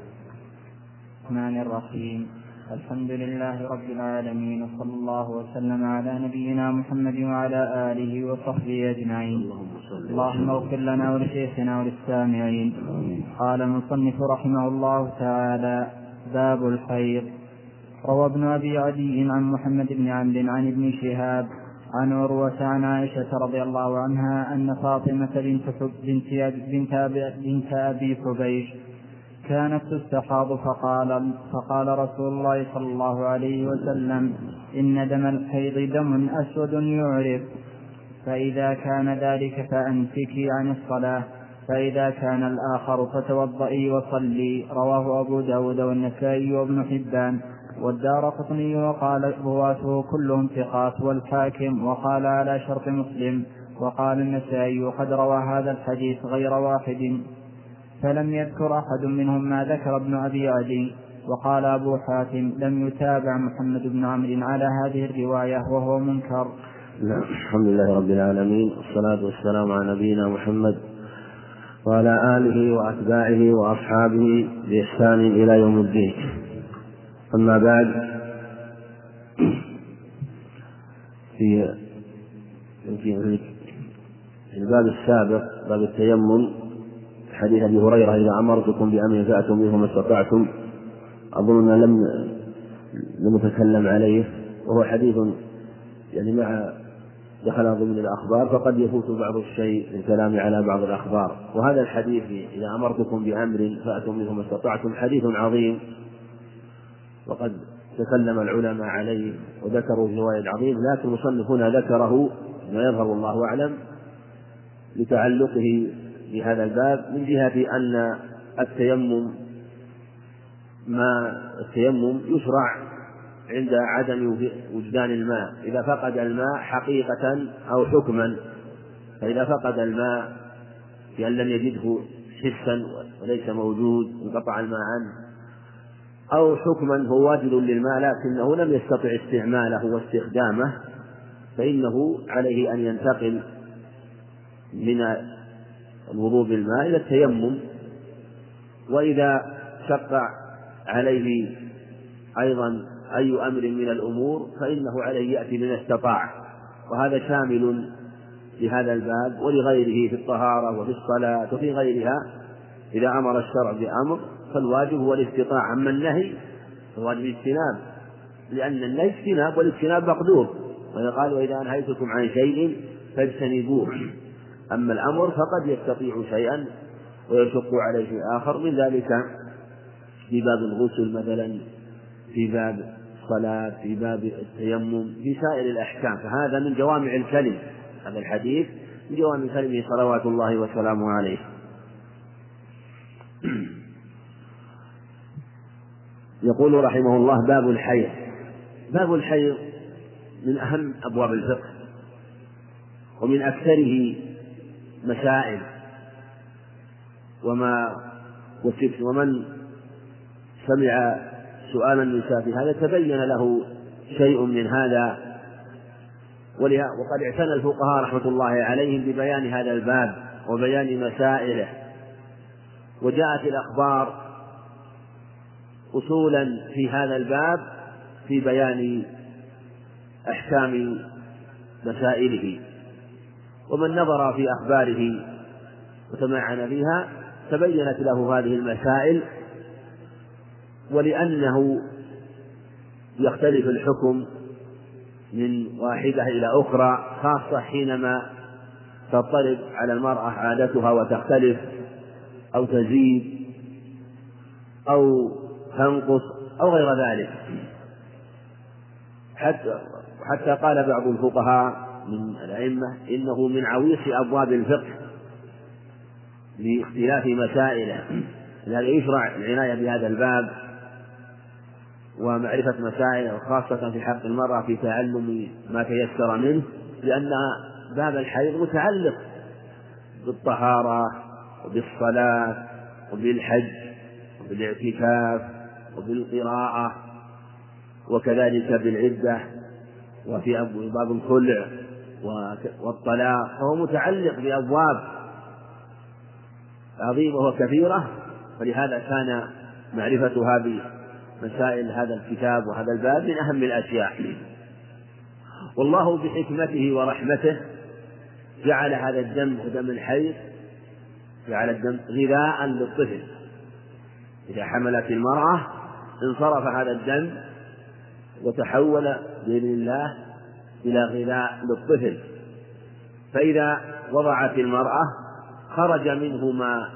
الرحمن الرحيم. الحمد لله رب العالمين وصلى الله وسلم على نبينا محمد وعلى آله وصحبه أجمعين. اللهم اغفر لنا ولشيخنا وللسامعين. قال المصنف رحمه الله تعالى باب الخير روى ابن أبي عدي عن محمد بن عمرو عن ابن شهاب عن عروة عن عائشة رضي الله عنها أن فاطمة بنت بنت بنت, بنت أبي حبيش كانت تستحاض فقال فقال رسول الله صلى الله عليه وسلم إن دم الحيض دم أسود يعرف. فإذا كان ذلك فأمسكي عن الصلاة. فإذا كان الآخر فتوضئي وصلي. رواه أبو داود والنسائي وابن حبان. والدار قطني وقال رواته كلهم ثقات والحاكم وقال على شرط مسلم. وقال النسائي قد روى هذا الحديث غير واحد. فلم يذكر أحد منهم ما ذكر ابن أبي عدي وقال أبو حاتم لم يتابع محمد بن عمرو على هذه الرواية وهو منكر. نعم الحمد لله رب العالمين والصلاة والسلام على نبينا محمد وعلى آله وأتباعه وأصحابه بإحسان إلى يوم الدين. أما بعد في في الباب السابق باب التيمم حديث أبي هريرة إذا أمرتكم بأمر فاتوا منه ما استطعتم أظن لم لم نتكلم عليه وهو حديث يعني مع دخل ضمن الأخبار فقد يفوت بعض الشيء للكلام على بعض الأخبار. وهذا الحديث إذا أمرتكم بأمر فاتوا منه ما استطعتم حديث عظيم وقد تكلم العلماء عليه وذكروا في رواية عظيم لكن المصنف هنا ذكره ما يظهر الله أعلم لتعلقه بهذا الباب من جهة أن التيمم ما التيمم يشرع عند عدم وجدان الماء. إذا فقد الماء حقيقة أو حكما. فإذا فقد الماء بأن لم يجده حسا وليس موجود انقطع الماء عنه. أو حكما هو واجد للماء لكنه لم يستطع استعماله واستخدامه فإنه عليه أن ينتقل من الوضوء بالماء إلى التيمم. وإذا شق عليه أيضا أي أمر من الأمور فإنه عليه يأتي بما استطاع. وهذا شامل لهذا الباب ولغيره في الطهارة وفي الصلاة وفي غيرها. إذا أمر الشرع بأمر فالواجب هو الاستطاعة أما النهي فالواجب الاجتناب لأن النهي اجتناب والاجتناب مقدور. وقال وإذا أنهيتكم عن شيء فاجتنبوه. أما الأمر فقد يستطيع شيئا ويشق عليه آخر من ذلك في باب الغسل مثلا في باب الصلاة في باب التيمم في سائر الأحكام. فهذا من جوامع الكلم هذا الحديث من جوامع كلمه صلوات الله وسلامه عليه. يقول رحمه الله باب الحيض. باب الحيض من أهم أبواب الفقه ومن أكثره مسائل. وما ومن سمع سؤال النساء في هذا تبين له شيء من هذا. وقد اعتنى الفقهاء رحمة الله عليهم ببيان هذا الباب وبيان مسائله. وجاءت الأخبار أصولا في هذا الباب في بيان أحكام مسائله. ومن نظر في أخباره وتمعن فيها تبينت له هذه المسائل ولأنه يختلف الحكم من واحدة إلى أخرى خاصة حينما تضطرب على المرأة عادتها وتختلف أو تزيد أو تنقص أو غير ذلك. حتى حتى قال بعض الفقهاء من الأئمة إنه من عويص أبواب الفقه لاختلاف مسائله لذلك يشرع العناية بهذا الباب ومعرفة مسائله خاصة في حق المرأة في تعلم ما تيسر منه لأن باب الحيض متعلق بالطهارة وبالصلاة وبالحج وبالاعتكاف وبالقراءة وكذلك بالعدة وفي باب الخلع. والطلاق فهو متعلق بأبواب عظيمة وكثيرة فلهذا كان معرفة هذه مسائل هذا الكتاب وهذا الباب من أهم الأشياء. والله بحكمته ورحمته جعل هذا الدم ودم الحيض جعل الدم غذاء للطفل. إذا حملت المرأة انصرف هذا الدم وتحول بإذن الله إلى غذاء للطفل فإذا وضعت المرأة خرج منه ما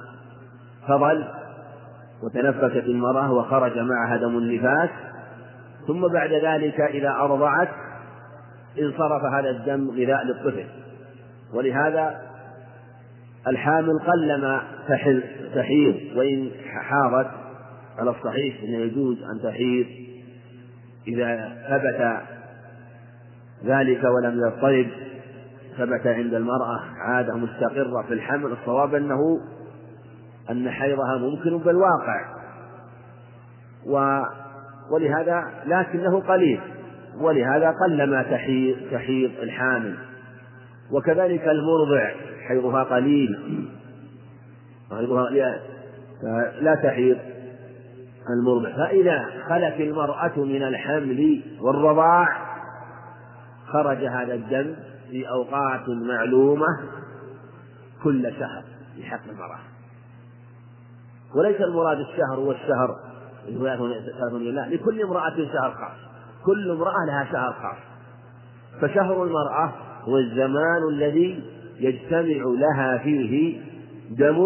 فضل وتنفست المرأة وخرج معها دم النفاس. ثم بعد ذلك إذا أرضعت انصرف هذا الدم غذاء للطفل. ولهذا الحامل قلما تحيض وإن حاضت على الصحيح أنه يجوز أن تحيض. إذا ثبت ذلك ولم يضطرب. ثبت عند المرأة عادة مستقرة في الحمل الصواب أنه أن حيضها ممكن بالواقع. و ولهذا لكنه قليل ولهذا قلما تحيض تحيض الحامل. وكذلك المرضع حيضها قليل. حيضها لا تحيض المرضع. فإذا خلت المرأة من الحمل والرضاع خرج هذا الدم في أوقات معلومة كل شهر في حق المرأة. وليس المراد الشهر والشهر لا لكل امرأة شهر خاص. كل امرأة لها شهر خاص. فشهر المرأة هو الزمان الذي يجتمع لها فيه دم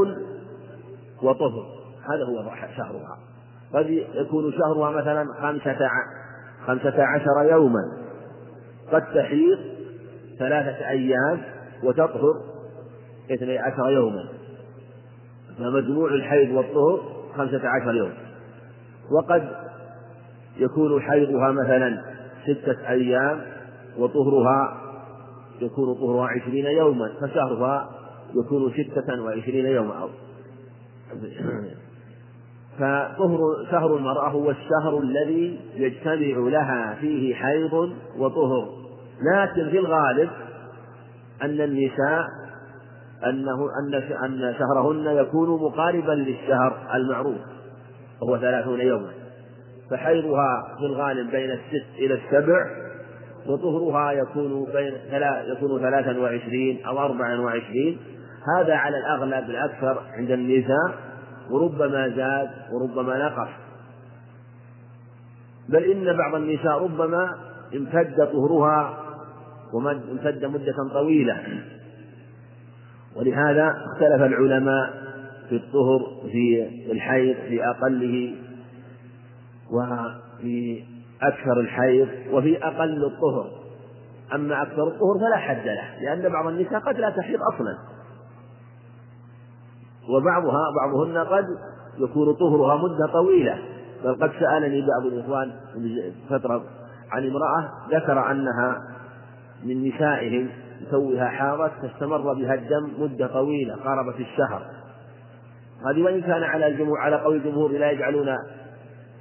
وطهر. هذا هو شهرها. قد يكون شهرها مثلا خمسة خمسة عشر يوما. قد تحيض ثلاثة أيام وتطهر اثني عشر يوما. فمجموع الحيض والطهر خمسة عشر يوم. وقد يكون حيضها مثلا ستة أيام وطهرها يكون طهرها عشرين يوما فشهرها يكون ستة وعشرين يوما. فطهر شهر المرأة هو الشهر الذي يجتمع لها فيه حيض وطهر. لكن في الغالب أن النساء أنه أن أن شهرهن يكون مقاربا للشهر المعروف وهو ثلاثون يوما. فحيضها في الغالب بين الست إلى السبع وطهرها يكون بين يكون ثلاثا وعشرين أو أربعا وعشرين. هذا على الأغلب الأكثر عند النساء. وربما زاد وربما نقص. بل إن بعض النساء ربما امتد طهرها وامتد مدة طويلة. ولهذا اختلف العلماء في الطهر في الحيض في أقله وفي أكثر الحيض وفي أقل الطهر. أما أكثر الطهر فلا حد له لأن بعض النساء قد لا تحيض أصلا. وبعضها بعضهن قد يكون طهرها مدة طويلة. بل قد سألني بعض الإخوان فترة عن امرأة ذكر أنها من نسائهم يسويها حاضت فاستمر بها الدم مدة طويلة قاربت الشهر. هذه وإن كان على الجمهور على قول الجمهور لا يجعلون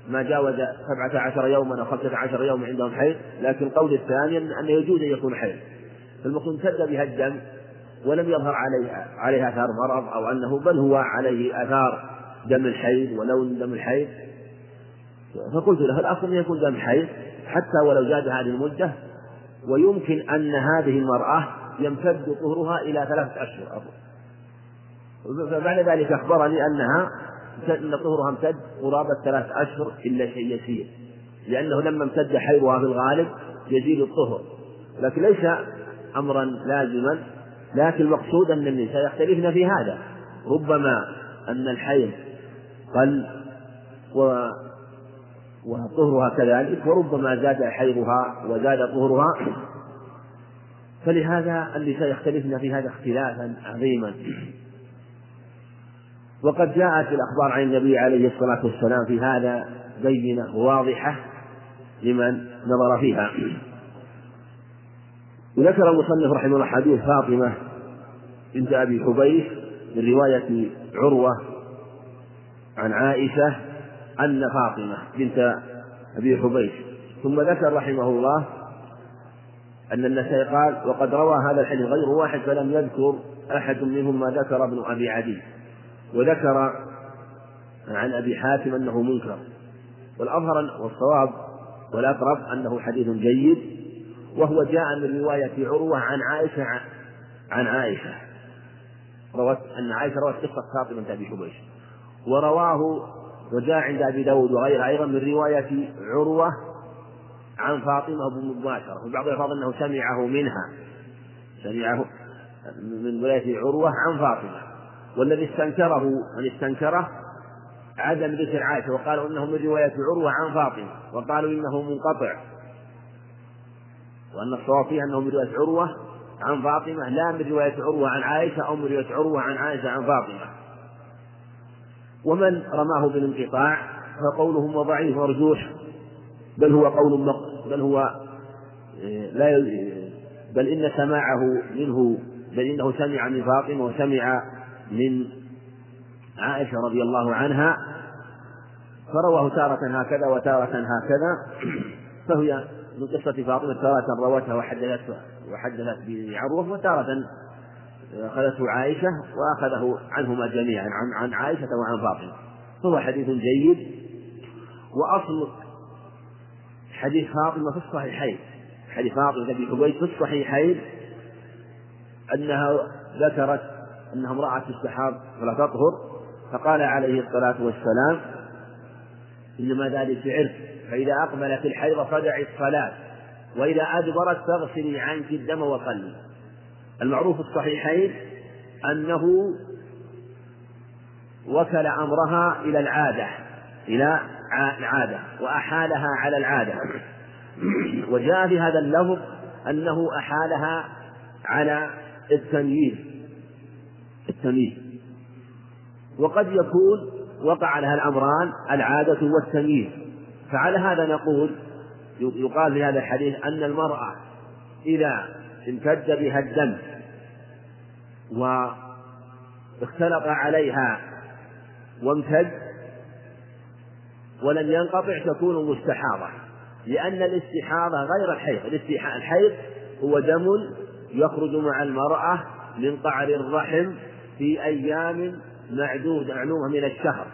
ما جاوز سبعة عشر يوما أو خمسة عشر يوما عندهم حيض لكن القول الثاني أن يجوز أن يكون حيض. فالمقصود امتد بها الدم ولم يظهر عليها عليها آثار مرض أو أنه بل هو عليه آثار دم الحيض ولون دم الحيض. فقلت له الأصل أن يكون دم حيض؟ حتى ولو زاد هذه المدة ويمكن أن هذه المرأة يمتد طهرها إلى ثلاثة أشهر. فبعد ذلك أخبرني أنها أن طهرها امتد قرابة ثلاث أشهر إلا شيء يسير لأنه لما امتد حيضها في الغالب يزيد الطهر. لكن ليس أمرا لازما لكن المقصود أن النساء يختلفن في هذا ربما أن الحيض قل و وطهرها كذلك وربما زاد حيضها وزاد طهرها. فلهذا النساء يختلفن في هذا اختلافا عظيما. وقد جاءت الأخبار عن النبي عليه الصلاة والسلام في هذا بينة واضحة لمن نظر فيها. وذكر المصنف رحمه الله حديث فاطمة بنت أبي حبيش من رواية عروة عن عائشة أن فاطمة بنت أبي حبيش. ثم ذكر رحمه الله أن النسائي قال وقد روى هذا الحديث غير واحد فلم يذكر أحد منهم ما ذكر ابن أبي عدي. وذكر عن أبي حاتم أنه منكر. والأظهر والصواب والأقرب أنه حديث جيد وهو جاء من رواية عروة عن عائشة عن عائشة. روت أن عائشة روت قصة فاطمة بنت أبي حبيش ورواه وجاء عند أبي داود وغيره أيضا من رواية عروة عن فاطمة مباشرة. وبعض الألفاظ أنه سمعه منها. سمعه من رواية عروة عن فاطمة. والذي استنكره من استنكره عدم ذكر عائشة وقالوا إنه من رواية عروة عن فاطمة. وقالوا إنه منقطع. وأن الصواب فيه أنه من رواية عروة عن فاطمة لا من رواية عروة عن عائشة أو من رواية عروة عن عائشة عن فاطمة. ومن رماه بالانقطاع فقوله ضعيف مرجوح بل هو قول بل هو آه، لا بل إن سماعه منه بل إنه سمع من فاطمة وسمع من عائشة رضي الله عنها. فرواه تارة هكذا وتارة هكذا. فهي من قصة فاطمة تارة روتها وحدثت وحدثت بعروة وتارة أخذته عائشة وأخذه عنهما جميعا عن عن عائشة وعن فاطمة. فهو حديث جيد. وأصل حديث فاطمة في الصحيحين. حديث فاطمة بن حبيب في الصحيحين أنها ذكرت أنها امرأة تستحاض ولا تطهر فقال عليه الصلاة والسلام إنما ذلك عرف فإذا أقبلت الحيض فدعي الصلاة وإذا أدبرت فاغسلي عنك الدم وصلي المعروف في الصحيحين أنه وكل أمرها إلى العادة إلى العادة وأحالها على العادة. وجاء في هذا اللفظ أنه أحالها على التمييز. التمييز. وقد يكون وقع لها الأمران العادة والتمييز. فعلى هذا نقول يقال في هذا الحديث أن المرأة إذا امتد بها الدم واختلط عليها وامتد ولم ينقطع تكون مستحاضة لأن الاستحاضة غير الحيض. الحيض هو دم يخرج مع المرأة من قعر الرحم في أيام معدودة معلومة من الشهر.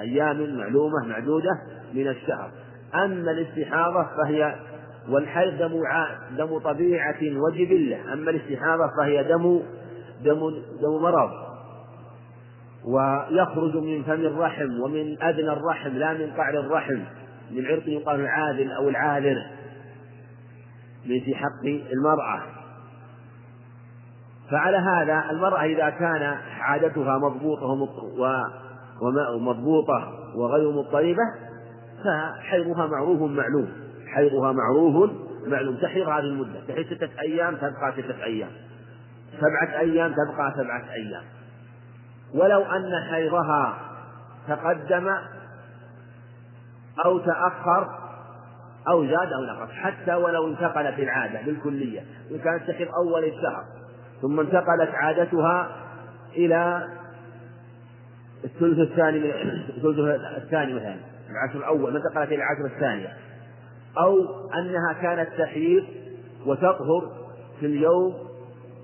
أيام معلومة معدودة من الشهر. أما الاستحاضة فهي والحيض دم دم طبيعة وجبلة. أما الاستحاضة فهي دم دم دم مرض. ويخرج من فم الرحم ومن أدنى الرحم لا من قعر الرحم من عرق يقال العادل أو العاذر. من في حق المرأة. فعلى هذا المرأة إذا كان عادتها مضبوطة ومضبوطة وغير مضطربة فحيضها معروف معلوم. حيضها معروف معلوم. تحيض هذه المدة. تحيض ستة أيام تبقى ستة أيام. سبعة أيام تبقى سبعة أيام. ولو أن حيضها تقدم أو تأخر أو زاد أو نقص. حتى ولو انتقلت العادة بالكلية. إن كانت تحيض أول الشهر. ثم انتقلت عادتها إلى الثلث الثاني من الثلث الثاني مثلا العشر الأول انتقلت إلى العشر الثانية. أو أنها كانت تحيض وتطهر في اليوم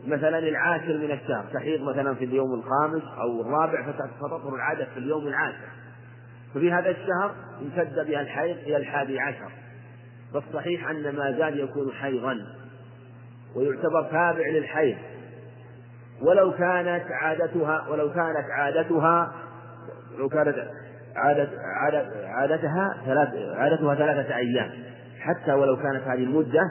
مثلا العاشر من الشهر. تحيض مثلا في اليوم الخامس أو الرابع فتطهر العادة في اليوم العاشر. ففي هذا الشهر امتد بها الحيض إلى الحادي عشر. فالصحيح أن ما زال يكون حيضا ويعتبر تابع للحيض. ولو كانت عادتها ولو كانت عادتها لو كانت عادة عادتها ثلاث عادتها ثلاثة أيام. حتى ولو كانت هذه المدة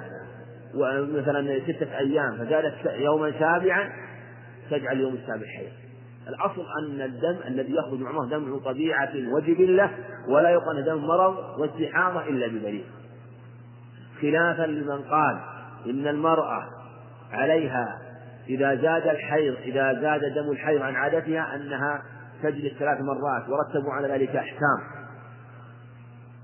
مثلا ستة أيام فزادت يوما سابعا تجعل اليوم السابع حيض الأصل أن الدم الذي يخرج معه دم طبيعة وجبلة ولا يقال دم مرض واستحاضة إلا بدليل خلافا لمن قال إن المرأة عليها إذا زاد الحيض إذا زاد دم الحيض عن عادتها أنها تجلس ثلاث مرات ورتبوا على ذلك أحكام.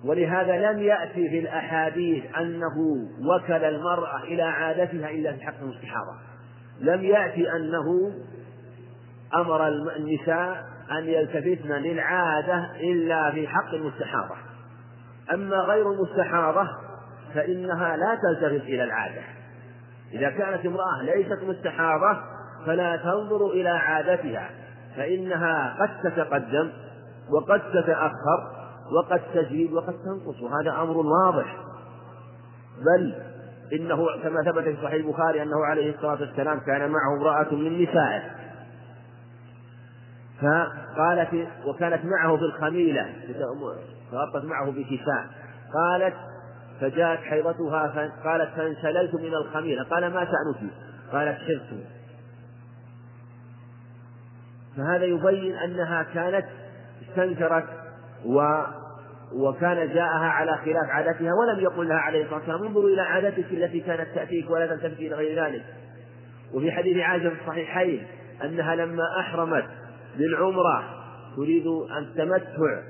ولهذا لم يأتي في الأحاديث أنه وكل المرأة إلى عادتها إلا في حق الاستحاضة لم يأتي أنه أمر النساء أن يلتفتن للعادة إلا في حق المستحاضة. أما غير المستحاضة فإنها لا تلتفت إلى العادة. إذا كانت امرأة ليست مستحاضة فلا تنظر إلى عادتها فإنها قد تتقدم وقد تتأخر وقد تزيد وقد تنقص وهذا أمر واضح. بل إنه كما ثبت في صحيح البخاري أنه عليه الصلاة والسلام كان معه امرأة من نسائه. فقالت وكانت معه في الخميلة تغطت معه بكساء قالت فجاءت حيضتها قالت فانسللت من الخميلة قال ما شأنك؟ قالت حرت فهذا يبين أنها كانت استنكرت و وكان جاءها على خلاف عادتها ولم يقل لها عليه الصلاة والسلام انظروا إلى عادتك التي كانت تأتيك ولا تلتفتي إلى غير ذلك. وفي حديث عائشة في الصحيحين أنها لما أحرمت بالعمرة تريد أن تمتع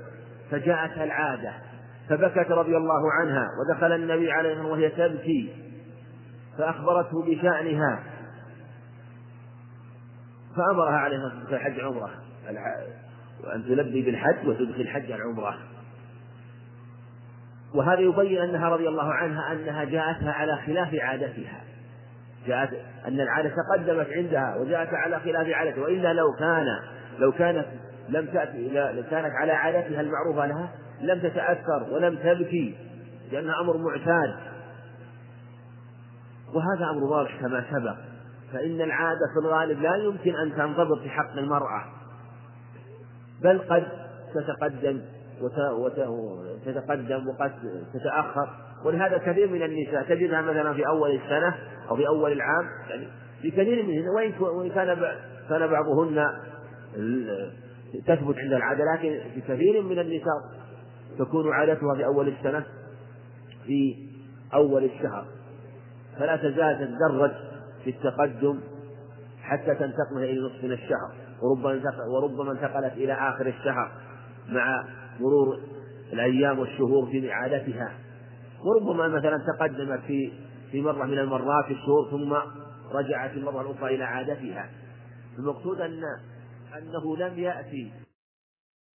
فجاءتها العادة. فبكت رضي الله عنها ودخل النبي عليه الصلاة وهي تبكي فأخبرته بشأنها. فأمرها عليه الصلاة والسلام حج عمرة. وأن تلبي بالحج وتدخل الحج العمرة وهذا يبين أنها رضي الله عنها أنها جاءتها على خلاف عادتها. جاءت أن العادة تقدمت عندها وجاءت على خلاف عادتها. وإلا لو كان لو كانت لم تأتي لو كانت على عادتها المعروفة لها لم تتأثر ولم تبكي لأنها أمر معتاد. وهذا أمر واضح كما سبق. فإن العادة في الغالب لا يمكن أن تنضبط في حق المرأة. بل قد تتقدم وتتقدم وقد تتأخر. ولهذا كثير من النساء تجدها مثلا في أول السنة أو في أول العام يعني في كثير منهن وإن كان كان بعضهن تثبت عند العادة. لكن في كثير من النساء تكون عادتها في أول السنة في أول الشهر. فلا تزال تتدرج في التقدم حتى تنتقل إلى نصف من الشهر. وربما وربما انتقلت إلى آخر الشهر مع مرور الأيام والشهور في عادتها. وربما مثلا تقدمت في في مرة من المرات في الشهور ثم رجعت المرة الأخرى إلى عادتها. المقصود أن أنه لم يأتي